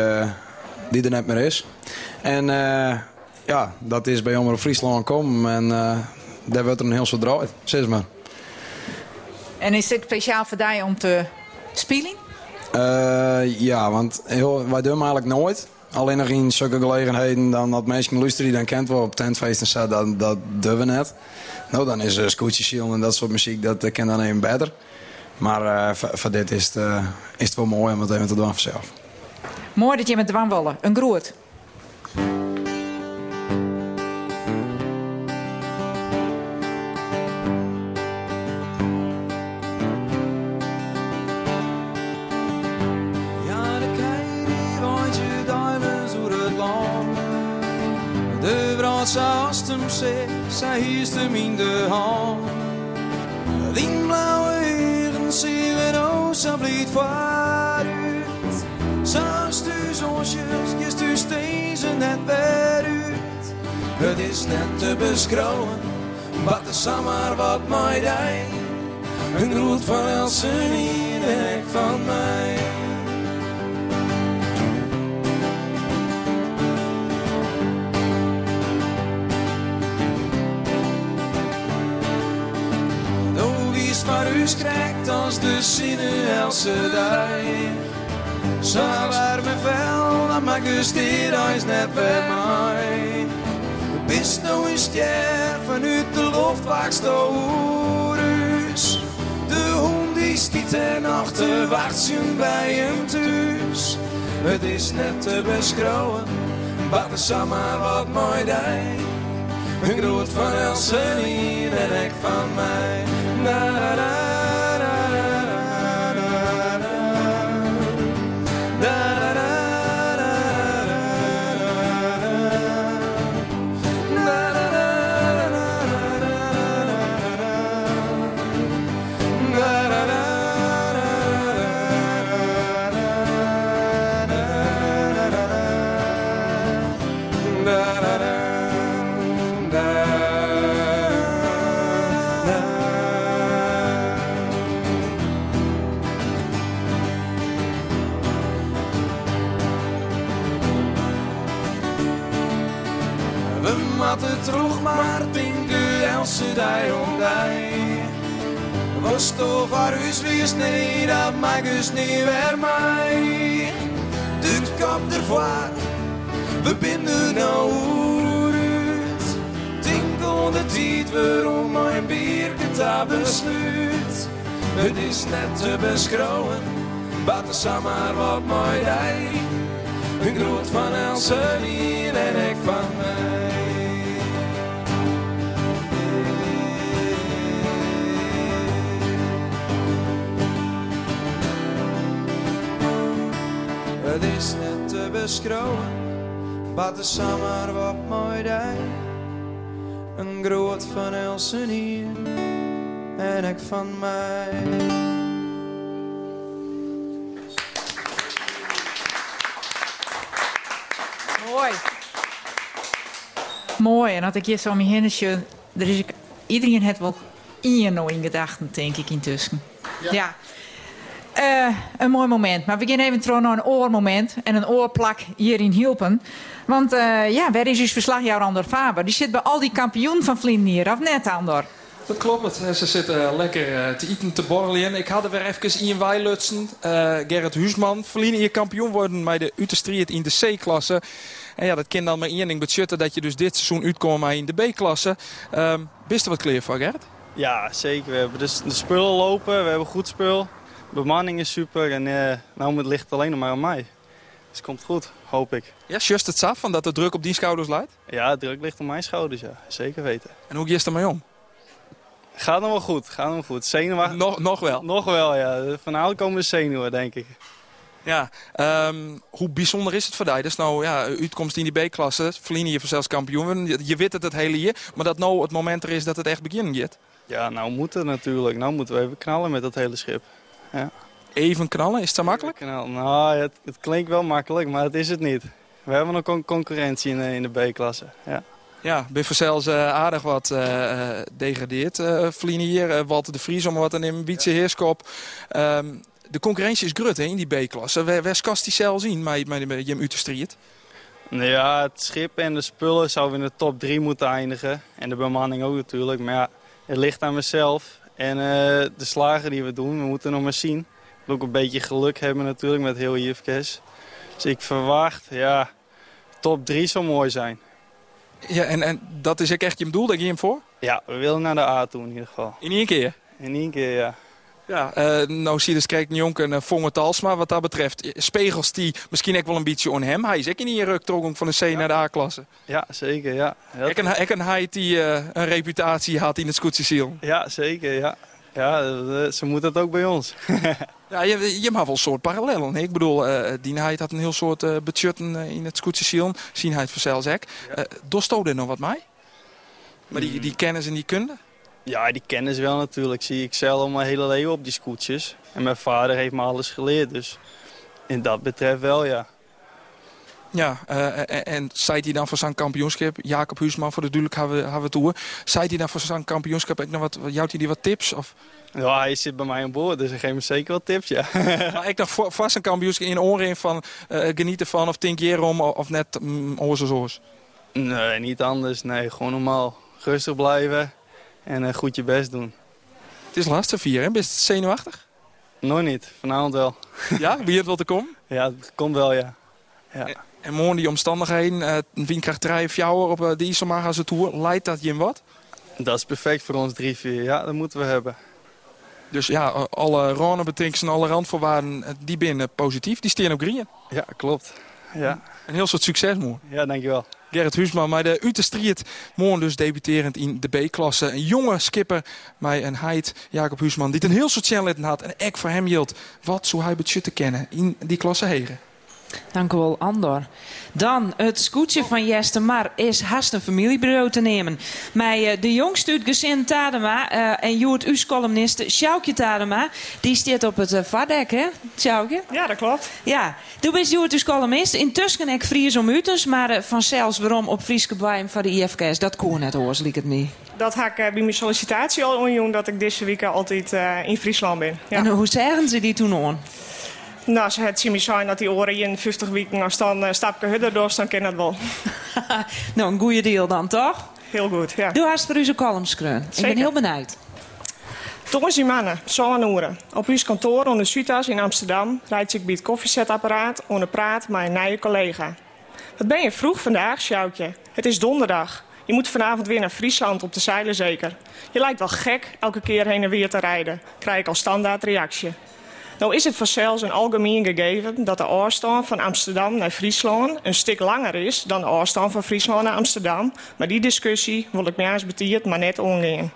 die er net meer is. En ja, dat is bij Omroep Friesland komen. En daar wordt er een heel soort draait, zeg maar. En is het speciaal voor jou om te spelen? Ja, want heel, wij doen hem eigenlijk nooit. Alleen nog in zulke gelegenheden dan dat mensen luisteren die dan kent wel op tentfeesten staat, dat, dat we net. Nou, dan is uh, en dat soort muziek, dat uh, ken dan even beter. Maar uh, voor, dit is het, uh, is wel mooi om het even te doen vanzelf. Mooi dat je met dwan willen. Een groot. Zij hiest hem in de hand. Die blauwe heren we nou zo blij vooruit. Zoals u zonsjes, je u steeds net weer uit. Het is net te beschouwen, wat de zomer wat mij deed. Een groet van Elsen in van mij. Maar u krijgt als de zinnen Else dag. Zo waar me vel, dan maakt dus dit huis net bij mij. Bist nou een ster vanuit de lucht wacht dus. De hond die stiet en achter wacht bij hem thuis. Het is net te beschouwen, wat de zomaar wat mooi deed. Een groot van Elsen en hek van mij. Na, nee, dat mag us niet weer mij. De kop ervoor, we binden nou uit. Denk aan de tijd waarom mijn bierke daar besluit. Het is net te beschouwen, wat er samen wat mooi day. Een groot van Elsenien en ik van mij. Het is net te beschouwen, wat de zomer wat mooi day. Een groot van Elsenien en ik van mij. Mooi. Mooi. En als ik hier zo je heen zie, er is ik, iedereen heeft wel één nou in gedachten, denk ik, intussen. Ja. Eh, een mooi moment. Maar we gaan even terug naar een oormoment en een oorplak hier in Hielpen. Want eh, ja, waar is uw verslagjouwer Andor Faber? Die zit bij al die kampioen van Vlinder hier, of net, Andor? Dat klopt. Ze zitten lekker eh, te eten te borrelen. Ik had er weer even in Weilutsen. Uh, Gerrit Huisman. Verliezen hier kampioen worden bij de Utrecht in de C-klasse. En ja, dat kan dan maar één ding dat je dus dit seizoen uitkomt in de B-klasse. Um, Bist er wat kleer voor, Gerrit? Ja, zeker. We hebben dus de spullen lopen. We hebben goed spul. Bemanning is super. En uh, nou het ligt alleen nog maar aan mij. Dus het komt goed, hoop ik. Ja, just het af van dat de druk op die schouders leidt? Ja, de druk ligt op mijn schouders, ja. Zeker weten. En hoe is er mee om? Gaat nog wel goed, gaat nog wel goed. Zenuwachtig. Nog, nog wel? Nog wel, ja. Vanavond komen de zenuwen, denk ik. Ja, um, hoe bijzonder is het voor jou? Dus nou, ja, uitkomst in die B-klasse, verliezen je zelfs kampioen. Je, je weet het het hele jaar, maar dat nou het moment er is dat het echt beginnen gaat. Ja, nou moet het natuurlijk. Nou moeten we even knallen met dat hele schip. Ja. Even knallen, is zo makkelijk? Knallen. Nou, het, het, klinkt wel makkelijk, maar het is het niet. We hebben nog con concurrentie in, in de B-klasse, ja. Ja, zelfs uh, aardig wat uh, degradeerd, uh, hier. Walter de Vries om wat nemen, Wietse Heerskop. Um, de concurrentie is grut hè, in die B-klasse. Waar, waar kast die cel zien met, met, met Jim? Nou ja, het schip en de spullen zouden in de top 3 moeten eindigen. En de bemanning ook natuurlijk. Maar ja, het ligt aan mezelf. En uh, de slagen die we doen, we moeten nog maar zien. We moeten ook een beetje geluk hebben natuurlijk met heel Jufkes. Dus ik verwacht, ja, top 3 zou mooi zijn. Ja, en, en dat is ook echt je doel, dat je hem voor? Ja, we willen naar de A toe in ieder geval. In één keer? In één keer, ja. Ja, uh, nou zie je dus Jonk een uh, Vonge Talsma wat dat betreft. Spegels die misschien ook wel een beetje on hem. Hij is ook in die ruktrokking van de C ja. naar de A-klasse. Ja, zeker, ja. Ik en, ik en hij die uh, een reputatie had in het scootjesiel. Ja, zeker, ja. Ja, ze moet het ook bij ons. *laughs* ja, je, je mag wel een soort parallellen. Ik bedoel, uh, die hij had een heel soort uh, budgetten in het scootjesiel. Zien hij het vanzelfs ook. Ja. Dosto er nog wat mij? Maar die, die kennis en die kunde? Ja, die kennen ze wel natuurlijk. Zie ik zelf al mijn hele leven op die scootjes. En mijn vader heeft me alles geleerd. Dus in dat betreft wel, ja. Ja, uh, en, en zei hij dan voor zijn kampioenschap, Jacob Huisman voor de duidelijk hebben we, toe. Zei hij dan voor zijn kampioenschap, ik nog wat, jouwt hij die wat tips? Of? Ja, hij zit bij mij aan boord, dus hij geeft me zeker wat tips, ja. *laughs* maar ik nog voor, vast een kampioenschap in oren van uh, genieten van of denk je erom of net mm, oors? Nee, niet anders. Nee, gewoon normaal. Rustig blijven en uh, goed je best doen. Het is lastig vier, hè? Je zenuwachtig? Nog niet, vanavond wel. *laughs* Ja, wie het wel te komen? Ja, het komt wel, ja. ja. En, en morgen die omstandigheden, uh, wie krijgt drie op uh, de Isomaga's tour, leidt dat je in wat? Dat is perfect voor ons drie, vier. Ja, dat moeten we hebben. Dus ja, alle ranenbetinks en alle randvoorwaarden, die binnen positief, die staan op green. Ja, klopt. Ja. Een heel soort succes, moe. Ja, dankjewel. Gerrit Huisman, maar de Utrecht morgen dus debuterend in de B-klasse. Een jonge skipper, mij een heid, Jacob Huisman, die een heel soort challenge had. En ik voor hem hield, wat zou hij te kennen in die klasse heren. Dank u wel, Andor. Dan het scootje van Jester Mar is haast een familiebureau te nemen. Met uh, de jongste uit gezin Tadema uh, en Joert Us columnist Sjoukje Tadema. Die staat op het uh, vardek, hè, Sjoukje? Ja, dat klopt. Ja, toen is Joert Us columnist. Intussen ik Fries om Utens, maar vanzelfs waarom op Frieske Baim van de IFK's, dat kon net hoor, liek het me. Dat had ik bij mijn sollicitatie al onjoen dat ik deze week altijd in Friesland ben. Ja. En hoe zeggen ze die toen aan? Nou, ze het zien zijn dat die oren in 50 weken als dan uh, stapje hudder door, dan ken dat wel. *laughs* nou, een goede deal dan, toch? heel goed. Ja. Doe haast voor u column screun. Ik ben heel benieuwd. Thomas mannen, zo'n uren. Op uw kantoor onder Sutas in Amsterdam rijdt ik bij het koffiezetapparaat onder praat met een nieuwe collega. Wat ben je vroeg vandaag, Sjoukje? Het is donderdag. Je moet vanavond weer naar Friesland op de zeilen zeker. Je lijkt wel gek elke keer heen en weer te rijden, krijg ik als standaard reactie. Nou is het vanzelfs een algemeen gegeven dat de afstand van Amsterdam naar Friesland een stuk langer is dan de afstand van Friesland naar Amsterdam. Maar die discussie wil ik mij eens maar net omgaan.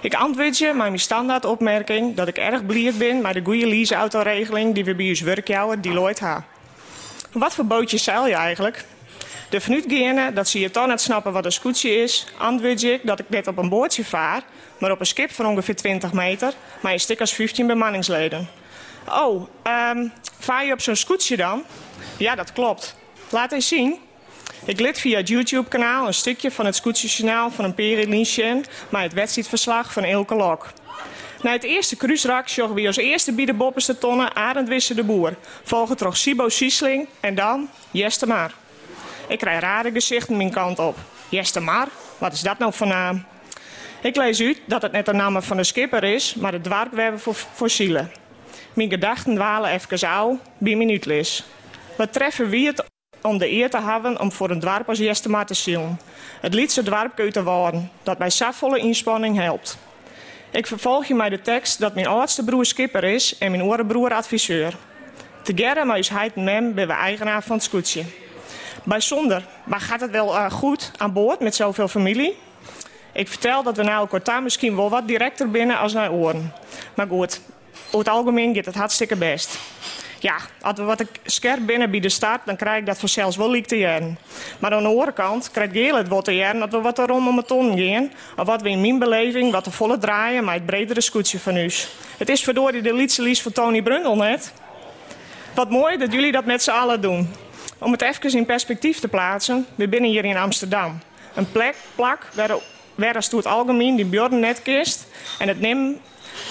Ik antwoord je met mijn standaard opmerking dat ik erg blij ben met de goede leaseautoregeling die we bij ons werkjouwer Deloitte hebben. Wat voor bootje zeil je eigenlijk? De vanuitgaande dat ze je toch net snappen wat een scootje is, antwoord ik dat ik net op een bootje vaar, maar op een schip van ongeveer 20 meter, maar een stuk als 15 bemanningsleden. Oh, ehm, vaar je op zo'n scootje dan? Ja, dat klopt. Laat eens zien. Ik liet via het YouTube-kanaal een stukje van het scootjesjournaal van een Linchen, maar het wedstrijdverslag van Elke Lok. Na het eerste kruisrak zogen we als eerste bij de tonnen Arend Wisse de Boer. Volgen toch Sibo Siesling en dan Jeste Maar. Ik krijg rare gezichten mijn kant op. Jeste Maar? Wat is dat nou voor naam? Ik lees uit dat het net de naam van de skipper is, maar het dwarpwerven voor fossielen. Mijn gedachten dwalen even au bij mijn uitlis. Wat treffen wie het om de eer te hebben om voor een dwarp als Jeste Maar te zien? Het liedse dwarp te worden, dat bij safvolle inspanning helpt. Ik vervolg je mij de tekst dat mijn oudste broer skipper is en mijn oudere broer adviseur. Together met ons heid mem ben we eigenaar van het scootje. Bijzonder, maar gaat het wel eh, goed aan boord met zoveel familie? Ik vertel dat we nou kort misschien wel wat directer binnen als naar oren. Maar goed, over het algemeen gaat het hartstikke best. Ja, als we wat scherp binnen bij de start, dan krijg ik dat vanzelfs wel liek te jaren. Maar aan de andere kant krijgt Geel het wat te jaren dat we wat erom om het ton gaan. Of wat we in mijn beleving wat te volle draaien met het bredere scootje van. Het is verdorie de liedse lies van Tony Brundel net. Wat mooi dat jullie dat met z'n allen doen. Om het even in perspectief te plaatsen, we binnen hier in Amsterdam. Een plek, plak, waar, waar als het algemeen die bjorden net kist en het neemt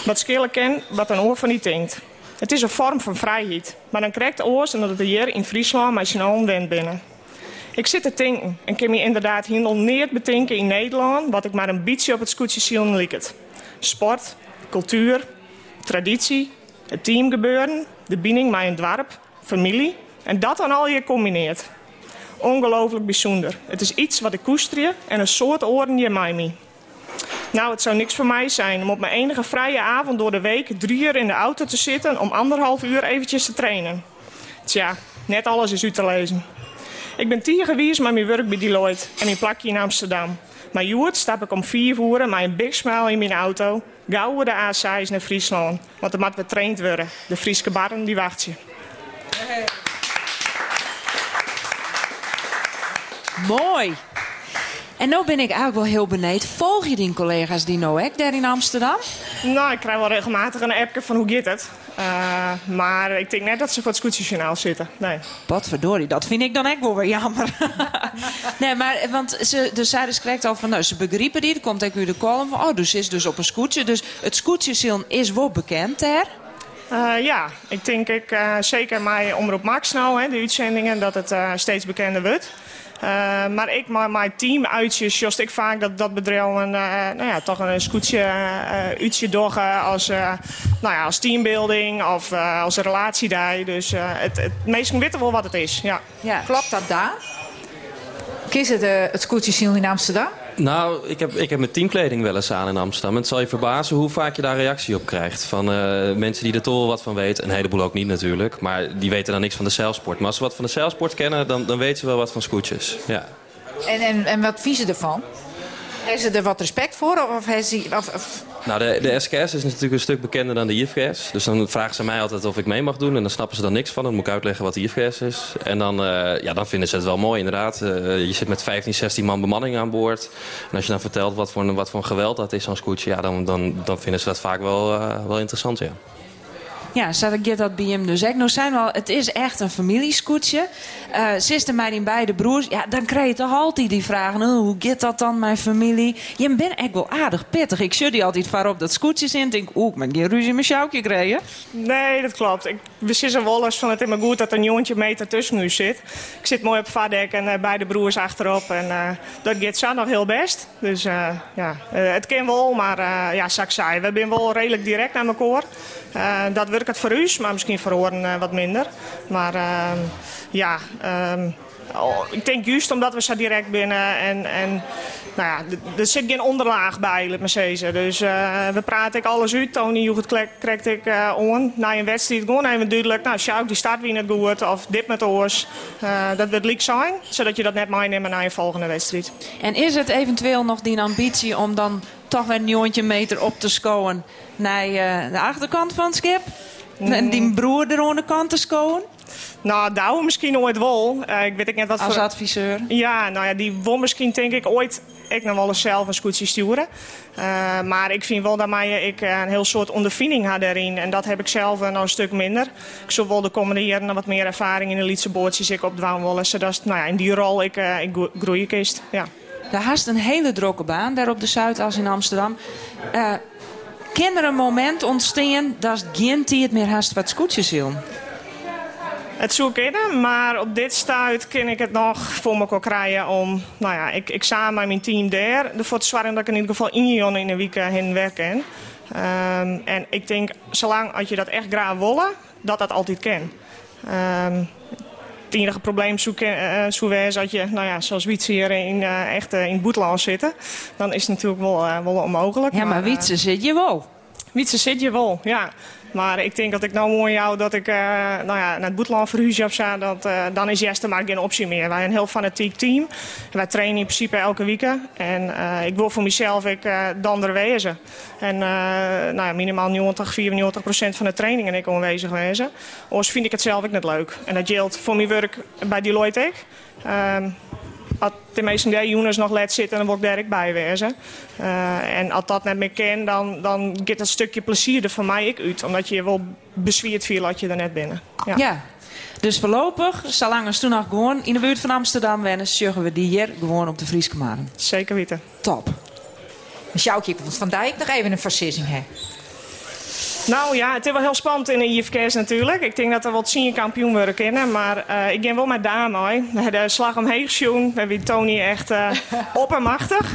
wat schillen ken wat een oor van niet denkt. Het is een vorm van vrijheid, maar dan krijgt oors en dat het hier in Friesland zijn own wend binnen. Ik zit te denken en kan me inderdaad helemaal neer bedenken in Nederland wat ik maar een beetje op het scootje zielen liket. Sport, cultuur, traditie, het teamgebeuren, de binding met een dwarp, familie en dat dan al hier combineert. Ongelooflijk bijzonder. Het is iets wat ik koester en een soort oren je mij mee. Nou, het zou niks voor mij zijn om op mijn enige vrije avond door de week drie uur in de auto te zitten om anderhalf uur eventjes te trainen. Tja, net alles is u te lezen. Ik ben tien geweest met mijn werk bij Deloitte en mijn plakje in Amsterdam. Maar Joert stap ik om vier uur met een big smile in mijn auto, gauw de A6 naar Friesland. Want er moet getraind worden. De Frieske barren die wacht je. Mooi. En nu ben ik eigenlijk wel heel benieuwd. Volg je die collega's die nou ook daar in Amsterdam? Nou, ik krijg wel regelmatig een appje van hoe gaat het. Uh, maar ik denk net dat ze voor het scootjesjournaal zitten. Nee. Potverdorie, dat vind ik dan echt wel weer jammer. *laughs* nee, maar want ze, de Cyrus krijgt al van, nou, ze begrijpen die. Er komt ook weer de column van, oh, dus is dus op een scootje. Dus het scootjeszillen is wel bekend daar. Uh, ja, ik denk ik, uh, zeker mij Omroep Max nou, hè, de uitzendingen, dat het steeds bekender wordt. Uh, maar ik, mijn team uitjes, just ik vaak dat dat uh, nou ja, toch een scootje uh, uitje door als, nou ja, als teambuilding of als relatiedag. Dus het, het meesten weten wel wat het is. Ja. Klopt dat daar? Kies het het scootje in Amsterdam? Nou, ik heb, ik heb mijn teamkleding wel eens aan in Amsterdam. En het zal je verbazen hoe vaak je daar reactie op krijgt. Van uh, mensen die er toch wel wat van weten. Een heleboel ook niet natuurlijk. Maar die weten dan niks van de zeilsport. Maar als ze wat van de zeilsport kennen, dan, dan weten ze wel wat van scootjes. Ja. En, en, en wat vies ervan? Hebben ze er wat respect voor? Of, of. Nou, de, de SKS is natuurlijk een stuk bekender dan de IFGS. Dus dan vragen ze mij altijd of ik mee mag doen. En dan snappen ze dan niks van. Dan moet ik uitleggen wat de IFGS is. En dan, uh, ja, dan vinden ze het wel mooi, inderdaad. Uh, je zit met 15, 16 man bemanning aan boord. En als je dan vertelt wat voor, wat voor geweld dat is, zo'n scootje... Ja, dan, dan, dan vinden ze dat vaak wel, uh, wel interessant, ja. Ja, gaat dat bij hem dus ook. Nou zijn we al, het is echt een familiescootje. Uh, Sister mij die beide broers, ja, dan krijg je toch altijd die vragen. Oh, hoe gaat dat dan, mijn familie? Je bent echt wel aardig pittig. Ik zit die altijd vaar op dat scootje in. Denk, oeh, ik ben geen ruzie met Sjoukje gekregen. Nee, dat klopt. Ik, we wel eens van het in me goed dat een jongetje meter tussen nu zit. Ik zit mooi op het vaardek en uh, beide broers achterop. En uh, dat gaat zo nog heel best. Dus ja, het kan wel, maar ja, ik zeggen, we zijn wel redelijk direct naar elkaar. Dat werkt het voor u, maar misschien voor oren wat minder. Maar ehm, ja, um, oh, ik denk juist omdat we zo direct binnen en, en nou ja, er zit geen onderlaag bij, laat. Dus uh, we praten ik alles uit. Tony, hoe het krijgt ik uh, on. Na een wedstrijd gewoon even duidelijk. Nou, Sjouk, die staat wie het goed. Of dit met oors. Uh, dat wordt leuk zijn. Zodat je dat net meeneemt naar een volgende wedstrijd. En is het eventueel nog die ambitie om dan toch weer een meter op te scoren naar de achterkant van het schip? En die broer er aan de kant te scoren? Nou, Douwe misschien ooit wel. Uh, ik weet ik net wat Als voor... adviseur? Ja, nou ja, die wil misschien denk ik ooit ik nog wel eens zelf een scootje sturen. Uh, maar ik vind wel dat mij ik een heel soort ondervinding had daarin. En dat heb ik zelf nog een stuk minder. Ik zal wel de komende jaren wat meer ervaring in de Lietse boordjes ik op dwaan willen. Zodat nou ja, in die rol ik, uh, ik groeien kist. Ja. Daar haast een hele drokke baan, daar op de Zuidas in Amsterdam. Uh, kan er een moment ontstaan dat geen tijd meer haast wat scootjes wil? Het zoek in, maar op dit stuit kan ik het nog voor me krijgen om, nou ja, ik, ik samen met mijn team daar ervoor te zorgen dat ik in ieder geval in in een week heen werken. Um, en ik denk, zolang als je dat echt graag willen, dat dat altijd kan. Um, het enige probleem zo, uh, zo is dat je, nou ja, zoals Wietse hier in, uh, echt in het boetland zitten, dan is het natuurlijk wel, wel onmogelijk. Ja, maar, maar Wietse zit je wel. Wietse zit je wel, ja. Maar ik denk dat ik nou mooi jou dat ik uh, nou ja, naar het boetland verhuisje of zo, dat, uh, dan is Jester maar geen optie meer. Wij zijn een heel fanatiek team. Wij trainen in principe elke week. En uh, ik wil voor mezelf ik, dan er wezen. En nou ja, minimaal 90, 94 procent van de trainingen ik aanwezig wezen. Anders vind ik het zelf ook net leuk. En dat geldt voor mijn werk bij Deloitte ook. Um, als de meeste jongens nog let zitten, dan word ik daar ook bij wezen. Uh, en als dat net meer ken, dan, dan gaat dat stukje plezier er van mij ik uit. Omdat je je wel bezwierd viel dat je er net binnen. Ja. ja. Dus voorlopig, zolang we toen nog gewoon in de buurt van Amsterdam wennen, zorgen we die hier gewoon op de Frieske Maren. Zeker weten. Top. Sjoukje, Van Dijk nog even een versissing hè? Nou ja, het is wel heel spannend in de IFK's natuurlijk. Ik denk dat er wat senior kampioen worden kennen. Maar uh, ik ben wel met hoor. *laughs* De slag omheen schoen. We hebben Tony echt uh, oppermachtig.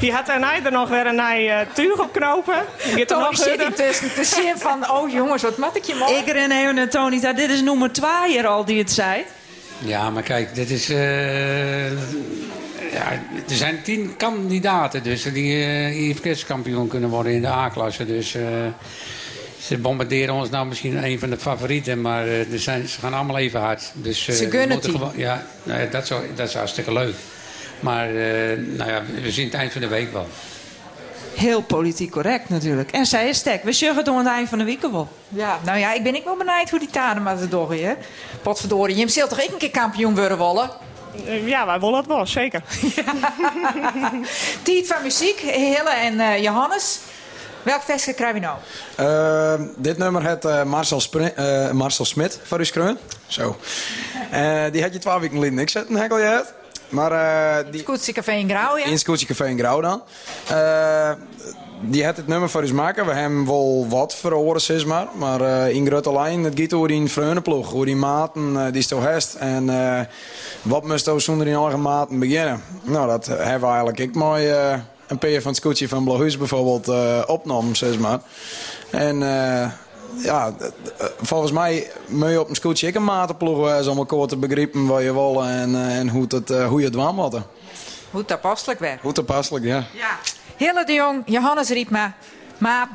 Die had daarna er nog weer een uh, tuig op knopen. Tony zit intussen te zien van... Oh jongens, wat mat ik je mooi. Ik ren even naar Tony. Dit is nummer 2 hier al die het zei. Ja, maar kijk, dit is... ja, er zijn tien kandidaten dus die uh, IFK's-kampioen kunnen worden in de A-klasse. Dus ze bombarderen ons nou misschien een van de favorieten, maar uh, er zijn, ze gaan allemaal even hard. Dus, uh, ze gunnen het gewoon, ja, nou ja, dat, is, dat is hartstikke leuk. Maar uh, nou ja, we zien het eind van de week wel. Heel politiek correct natuurlijk. En zij is stek. We zeggen het om het eind van de week wel. Ja, nou ja, ik ben ik wel benieuwd hoe die Tadema het door weer. Potverdorie, je zult toch ik een keer kampioen worden wollen? Ja, wij willen het wel, zeker. *laughs* Tiet van muziek, Hille en Johannes. Welk versje krijgen we nou? Uh, dit nummer het uh, Marcel, uh, Marcel Smit voor u schreeuwen. Zo. die had je twee weken geleden niks zetten, hekkel je het. Maar, uh, die... Scootsie Café in Grauw, ja? In Scootsie Café in Grauw dan. die had het nummer voor ons maken. We hebben wel wat verhoren, zeg maar. Maar in grote lijn, het gaat over die vreunenploeg. Over die maten die zo heeft. En wat moest we zonder die eigen maten beginnen? Nou, dat hebben we eigenlijk ik mooi een peer van scootje van Blauwhuis bijvoorbeeld uh, opnam, zeg maar. En uh, ja, volgens mij moet je op een scootje ik een matenploeg wijzen om elkaar te begrijpen wat je wil en, en hoe, het, hoe je het waan moet. Hoe toepasselijk werd. Hoe toepasselijk, ja. ja. Hille de Jong, Johannes Riepma, Maat.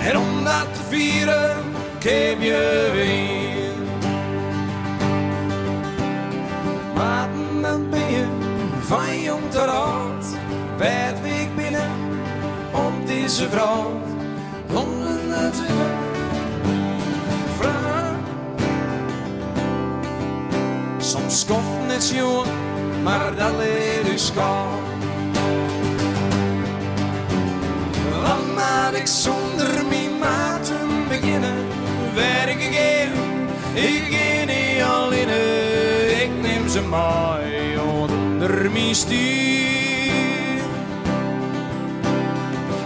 En om dat te vieren, keep je weer. Maten, dan ben je van jong tot oud. Werd week binnen op deze vrouw. Londen natuurlijk. Soms koft net jong, maar dat leert dus maar ik zonder mijn maten beginnen, werk ik in, ik alleen, ik neem ze mooi onder mijn stuur.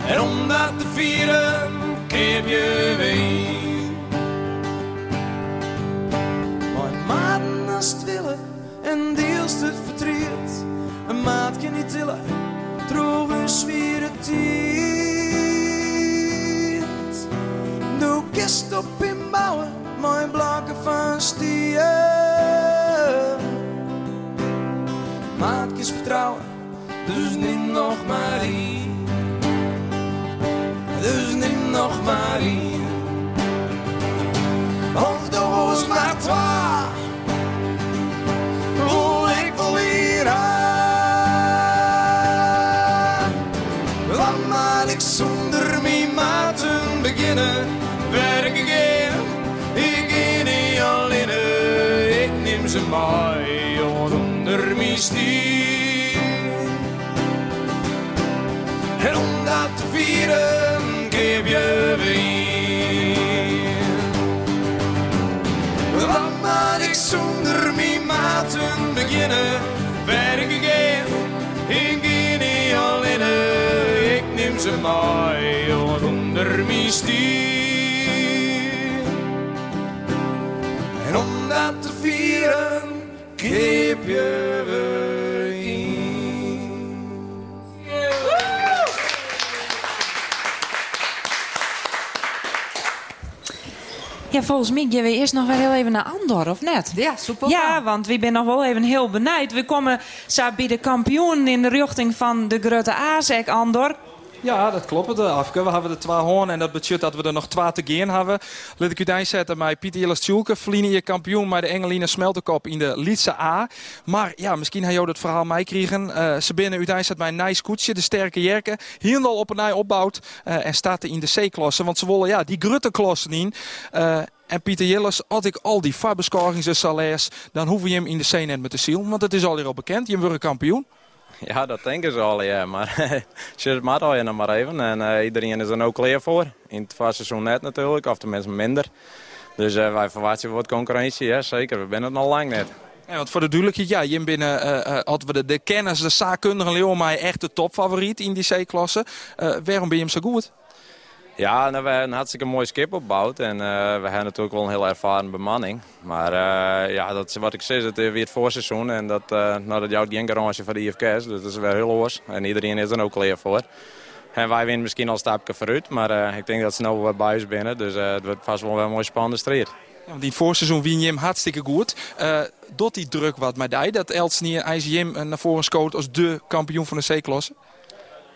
En om dat te vieren, keer je weer. Mijn maten als het willen, en deels het verdriet, een maat kan niet tillen, droog Kist op inbouwen, mijn blakken van stier. Maatjes vertrouwen, dus neem nog maar hier. Dus neem nog maar hier. Doos maar twa. Ze mooi onder mijn stier. En om dat te vieren, geef je weer. Laat maar ik zonder mijn maten beginnen. Werk ik in, ik alleen. Ik neem ze mooi onder mijn stier. Dat te vieren, geef je weer. Ja, volgens mij gaan we eerst nog wel heel even naar Andor, of net? Ja, super. Ja, want we zijn nog wel even heel benijd. We komen bij de kampioen in de richting van de Grote Azek, Andor. Ja, dat klopt. De afke. We hebben de twee hoorn en dat betekent dat we er nog twee te gaan hebben. Laat ik u daar zetten met Pieter Jilles Tjoelke, verliezen je kampioen met de Engeline Smelterkop in de Lietse A. Maar ja, misschien heb je het verhaal meekregen. Uh, ze binnen u daar zet mijn nice koetsje, de sterke jerken. Hier al op een nij opbouwt uh, en staat er in de C-klasse. Want ze willen ja, die grutte klassen in. En Pieter Jilles, had ik al die fabescorings en salaires, dan hoeven je hem in de C net met de ziel. Want het is al hier al bekend, je wordt kampioen. Ja, dat denken ze al, ja. Maar *laughs* ze al je nog maar even. En uh, iedereen is er ook klaar voor. In het seizoen net natuurlijk, of tenminste minder. Dus uh, wij verwachten wat concurrentie, ja, zeker. We zijn het nog lang net. Want voor de duidelijkheid, ja, je binnen uh, hadden we de, kennis, de zaakkundige Leeuwen, maar echt de topfavoriet in die C-klasse. waarom ben je hem zo goed? Ja, nou, we hebben een hartstikke mooi skip opgebouwd. En uh, we hebben natuurlijk wel een heel ervaren bemanning. Maar uh, ja, dat is wat ik zeg, het is weer het voorseizoen. En dat, uh, nou, dat jouwt geen garage van de IFK's. Dus dat is weer heel oors. En iedereen is er ook klaar voor. En wij winnen misschien al een stapje vooruit. Maar ik denk dat ze nou weer bij ons binnen. Dus het wordt vast wel een mooi spannende strijd. Ja, die voorseizoen win je hem hartstikke goed. Dot die druk wat met die, dat Elsnier IJsjem naar voren scoot als de kampioen van de C-klasse?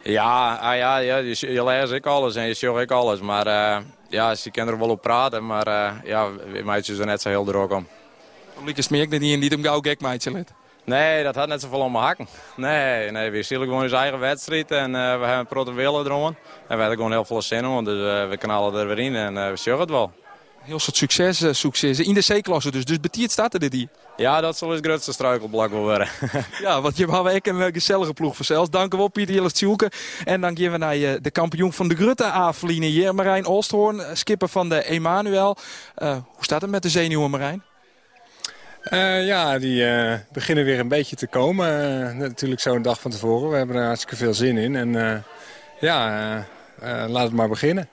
Ja, ah, ja, ja je, je leest ik alles en je ziet ik alles. Maar uh, ja, ze kunnen er wel op praten, maar uh, ja, meisjes er net zo heel druk om. Publiek is meer dat hij niet om gauw gek meidje let. Nee, dat had net zoveel om mijn hakken. Nee, nee, we zien gewoon onze eigen wedstrijd en uh, we hebben een protocollen erom. En we hebben gewoon heel veel zin in, dus we knallen er weer in en we zien het wel. Heel soort succes, uh, succes. In de C-klasse dus. Dus betiert staat er dit hier. Ja, dat zal het grootste struikelblok wel worden. *laughs* ja, want je hebben echt een gezellige ploeg voor zelfs. Dank u wel, Pieter Jilles Tjoelke. En dan gaan we naar uh, de kampioen van de Grutte Afeline hier, Marijn Oosthoorn, skipper van de Emanuel. Uh, hoe staat het met de zenuwen, Marijn? Uh, ja, die uh, beginnen weer een beetje te komen. Uh, natuurlijk zo'n dag van tevoren. We hebben er hartstikke veel zin in. En ja, laat het maar beginnen.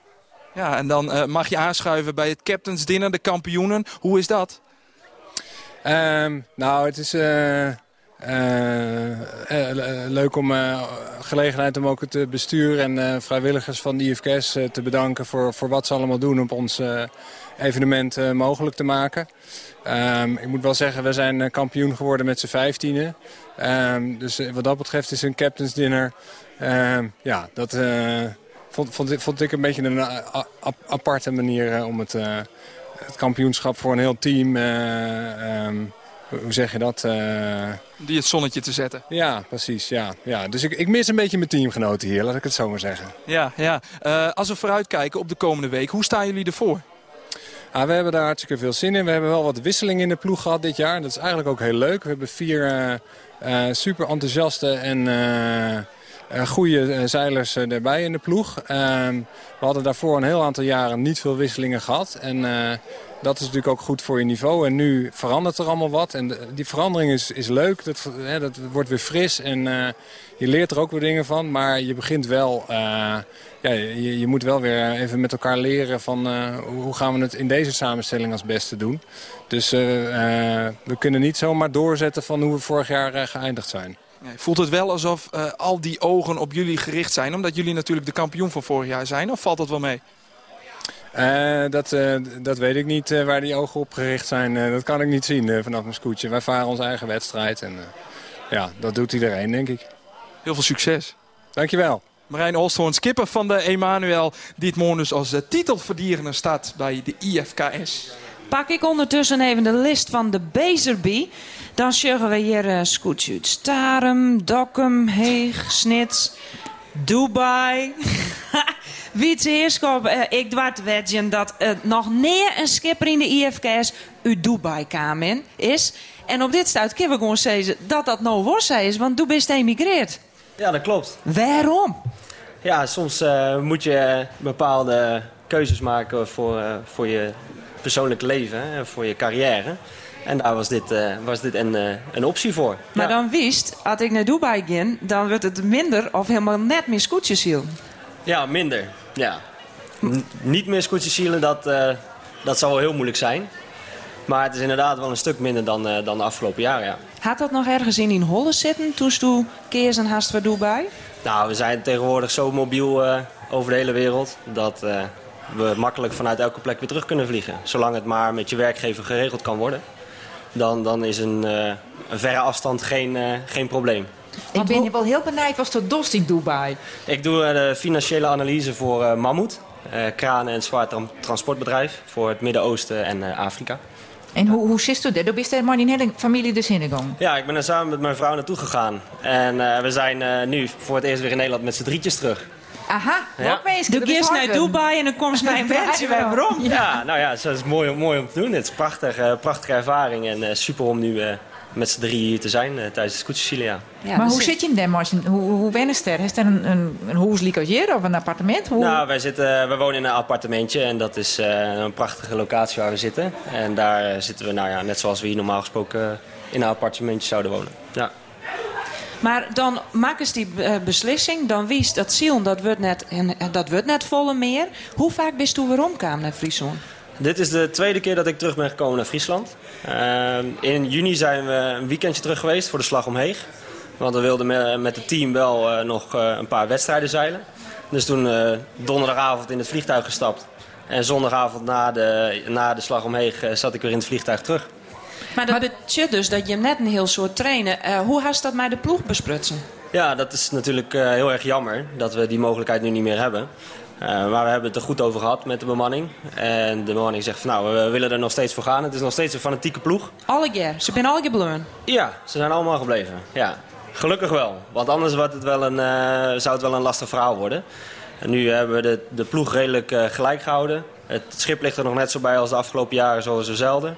Ja, en dan mag je aanschuiven bij het Captain's Dinner, de kampioenen. Hoe is dat? Um, nou, het is leuk om gelegenheid om ook het bestuur en vrijwilligers van de IFKS te bedanken voor, voor wat ze allemaal doen op ons evenement mogelijk te maken. Um, ik moet wel zeggen, we zijn kampioen geworden met z'n vijftienen. Um, dus wat dat betreft is een captain's dinner... Ja, dat vond, vond, vond, ik een beetje een aparte manier uh, om het, uh, het, kampioenschap voor een heel team... hoe zeg je dat? Die het zonnetje te zetten. Ja, precies. Ja, ja. Dus ik, ik mis een beetje mijn teamgenoten hier, laat ik het zo maar zeggen. Ja, ja. als we vooruitkijken op de komende week, hoe staan jullie ervoor? Ah, we hebben daar hartstikke veel zin in. We hebben wel wat wisseling in de ploeg gehad dit jaar. Dat is eigenlijk ook heel leuk. We hebben vier uh, super enthousiaste en goede zeilers erbij in de ploeg. Ehm, we hadden daarvoor een heel aantal jaren niet veel wisselingen gehad. En dat is natuurlijk ook goed voor je niveau. En nu verandert er allemaal wat. En die verandering is, is leuk. Dat, dat wordt weer fris. En je leert er ook weer dingen van. Maar je begint wel ja, je, je, moet wel weer even met elkaar leren van hoe gaan we het in deze samenstelling als beste doen. Dus we kunnen niet zomaar doorzetten van hoe we vorig jaar geëindigd zijn. Voelt het wel alsof al die ogen op jullie gericht zijn, omdat jullie natuurlijk de kampioen van vorig jaar zijn, of valt dat wel mee? dat, dat weet ik niet waar die ogen op gericht zijn. dat kan ik niet zien vanaf mijn scootje. Wij varen onze eigen wedstrijd en ja, dat doet iedereen denk ik. Heel veel succes. Dankjewel. Marijn Oosthoorn, skipper van de Emanuel. Die het morgen dus als titelverdierende staat bij de IFKS. Pak ik ondertussen even de list van de Bezerby. Dan zeggen we hier uh, Scootjut. Starum, Dokkum, Heeg, Snits, Dubai. *laughs* Wietse Heerschop, uh, ik dwart wedgen dat uh, nog meer een skipper in de IFKS uit Dubai kwam is. En op dit stuit kunnen we gewoon zeggen dat dat nou was is, want du bent emigreerd. Ja, dat klopt. Waarom? Ja, soms uh, moet je bepaalde keuzes maken voor, voor je persoonlijk leven en voor je carrière. En daar was dit, uh, was dit een, een optie voor. Maar ja. dan wist, als ik naar Dubai ging, dan wordt het minder of helemaal net meer scootjes hielen. Ja, minder. Ja. N niet meer scootjes hielen, dat, dat zou wel heel moeilijk zijn. Maar het is inderdaad wel een stuk minder dan, uh, dan de afgelopen jaren, ja. Had dat nog ergens in in Holle zitten toen je keers en haast waar Dubai? Nou, we zijn tegenwoordig zo mobiel uh, over de hele wereld... dat uh, we makkelijk vanuit elke plek weer terug kunnen vliegen. Zolang het maar met je werkgever geregeld kan worden... dan, dan is een, een verre afstand geen, geen probleem. Ik ben wel heel benieuwd, was dat dost in Dubai? Ik doe de financiële analyse voor Mammoet. kranen- en zwaar transportbedrijf voor het Midden-Oosten en Afrika. En hoe, hoe zit dat? Dan bist er maar in hele familie dus gegaan? Ja, ik ben er samen met mijn vrouw naartoe gegaan. En uh, we zijn uh, nu voor het eerst weer in Nederland met z'n drietjes terug. Aha, ja. Doe eerst naar Dubai en dan kom je bij een *laughs* beetje bij waarom. Ja, nou ja, dat is mooi, mooi om te doen. Het is een prachtige, prachtige ervaring en uh, super om nu met z'n drie hier te zijn tijdens de Scoot Sicilia. Ja, maar hoe zit je in Denmark? Hoe, hoe wennen er? Is er een, een, een huis of een appartement? Hoe... Nou, wij, zitten, we wonen in een appartementje en dat is een prachtige locatie waar we zitten. En daar zitten we, nou ja, net zoals we hier normaal gesproken in een appartementje zouden wonen. Ja. Maar dan maken ze die beslissing, dan wies dat ziel, dat wordt net, dat wordt net volle meer. Hoe vaak bist u weer omkomen naar Friesland? Dit is de tweede keer dat ik terug ben gekomen naar Friesland. Uh, in juni zijn we een weekendje terug geweest voor de Slag om Heeg. Want we wilden met het team wel uh, nog een paar wedstrijden zeilen. Dus toen donderdagavond in het vliegtuig gestapt. En zondagavond na de, na de Slag om Heeg zat ik weer in het vliegtuig terug. Maar dat betekent dus dat je net een heel soort trainen. hoe hast dat met de ploeg besprutsen? Ja, dat is natuurlijk heel erg jammer dat we die mogelijkheid nu niet meer hebben. Uh, maar we hebben het er goed over gehad met de bemanning. En de bemanning zegt van nou, we willen er nog steeds voor gaan. Het is nog steeds een fanatieke ploeg. Alle keer? Ze zijn alle keer gebleven? Ja, ze zijn allemaal gebleven. Ja. Gelukkig wel. Want anders wordt het wel een, uh, zou het wel een lastig verhaal worden. En nu hebben we de, de ploeg redelijk uh, gelijk gehouden. Het schip ligt er nog net zo bij als de afgelopen jaren, zoals we zelden.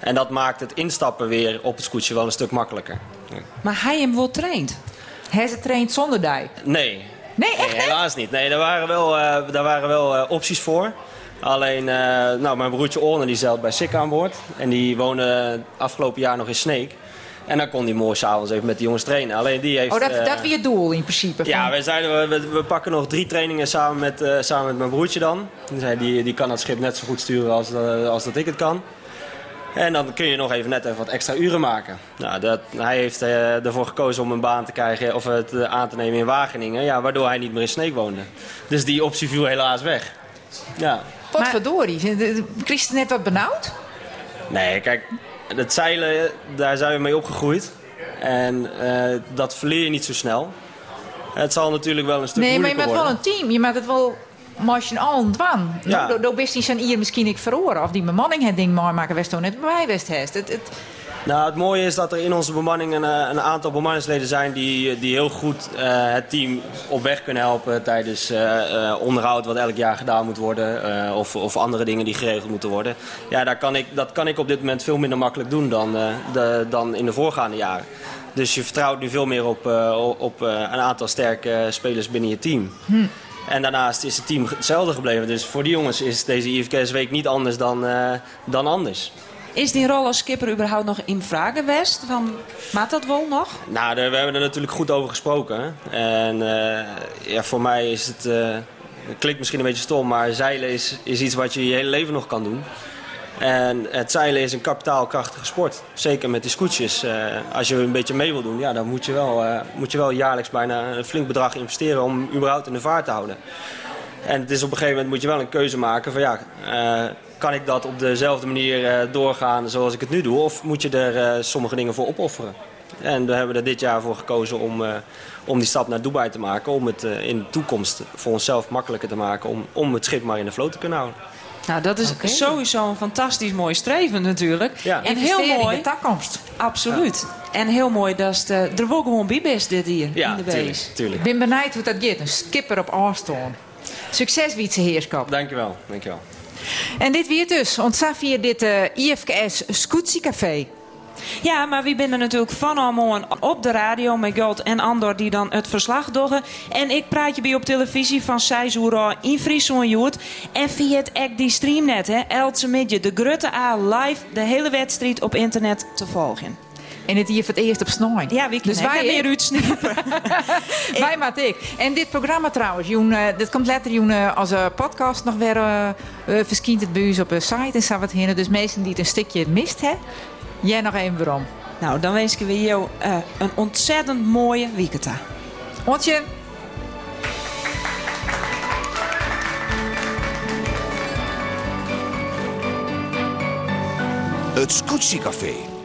En dat maakt het instappen weer op het scootje wel een stuk makkelijker. Maar hij hem wel traind? Hij ze traint zonder dij. Nee. Nee, echt helaas niet. Nee, daar waren wel, eh, daar waren wel eh, opties voor. Alleen, eh, nou, mijn broertje Orne die zeilt bij Sik aan boord. En die woonde afgelopen jaar nog in Sneek. En dan kon hij mooi s'avonds even met die jongens trainen. Alleen die heeft... Oh, dat, dat weer het doel in principe. ja, van- wij zeiden we, we, we pakken nog drie trainingen samen met, eh, samen met mijn broertje dan. Die, zei, die, die kan het schip net zo goed sturen als, als dat ik het kan. En dan kun je nog even net even wat extra uren maken. Nou, dat, hij heeft eh, ervoor gekozen om een baan te krijgen of het eh, aan te nemen in Wageningen. Ja, waardoor hij niet meer in Sneek woonde. Dus die optie viel helaas weg. Ja. Potverdorie. Christen net wat benauwd? Nee, kijk, het zeilen, daar zijn we mee opgegroeid. En eh, dat verleer je niet zo snel. Het zal natuurlijk wel een stuk Nee, maar je moeilijker maakt wel worden. een team. Je maakt het wel een allen dwan. Ja. Ja. Door best die zijn hier misschien ik verloren. Of die bemanning het ding maar maken. West net bij West. Het, het, Nou, het mooie is dat er in onze bemanning een, eh, een aantal bemanningsleden zijn die, die heel goed eh, het team op weg kunnen helpen tijdens eh, eh, onderhoud wat elk jaar gedaan moet worden. eh, of, of andere dingen die geregeld moeten worden. Ja, daar kan ik, dat kan ik op dit moment veel minder makkelijk doen dan, eh, de, dan in de voorgaande jaren. Dus je vertrouwt nu veel meer op, eh, op eh, een aantal sterke spelers binnen je team. En daarnaast is het team hetzelfde gebleven. Dus voor die jongens is deze IFKS week niet anders dan, eh, dan anders. Is die rol als skipper überhaupt nog in vraag geweest? Van, maakt dat wel nog? Nou, we hebben er natuurlijk goed over gesproken. En eh, ja, voor mij is het, eh, het klinkt misschien een beetje stom, maar zeilen is, is iets wat je je hele leven nog kan doen. En het zeilen is een kapitaalkrachtige sport. Zeker met die scootjes. Eh, als je een beetje mee wil doen, ja, dan moet je, wel, eh, moet je wel jaarlijks bijna een flink bedrag investeren om überhaupt in de vaart te houden. En het is op een gegeven moment moet je wel een keuze maken van ja, eh, kan ik dat op dezelfde manier doorgaan zoals ik het nu doe? Of moet je er sommige dingen voor opofferen? En we hebben er dit jaar voor gekozen om, om die stap naar Dubai te maken. Om het in de toekomst voor onszelf makkelijker te maken om, om het schip maar in de vloot te kunnen houden. Nou, dat is sowieso een fantastisch mooi streven natuurlijk. Ja. En heel mooi. de toekomst. Absoluut. En heel mooi dat het, eh, er wel gewoon bij best dit hier Ja, in de tuurlijk. Ik ben benieuwd hoe dat gaat. Een skipper op afstand. Succes, Wietse Heerskap. Dankjewel, dankjewel. En dit weer dus. Ontzag via dit eh, IFKS Scootsie Café. Ja, maar wie binnen natuurlijk van allemaal op de radio met God en Andor die dan het verslag doggen. En ik praat je bij op televisie van 6 uur in Friesland. En via het ek die streamnet, hè, Eltse midje, de Grutte A live, de hele wedstrijd op internet te volgen. En het hier voor het eerst op snij. Ja, wie Dus wij weer uitsnippen. *laughs* Wij maat ik. En dit programma trouwens, Joen, eh, dit komt later Joen, eh, als een podcast nog weer eh, eh, verschijnt het ons op een site en zo wat heen. Dus mensen die het een stukje mist, hè, jij nog even waarom. Nou, dan wens ik we jou eh, een ontzettend mooie weekend. Ontje. Het Scootsie Café.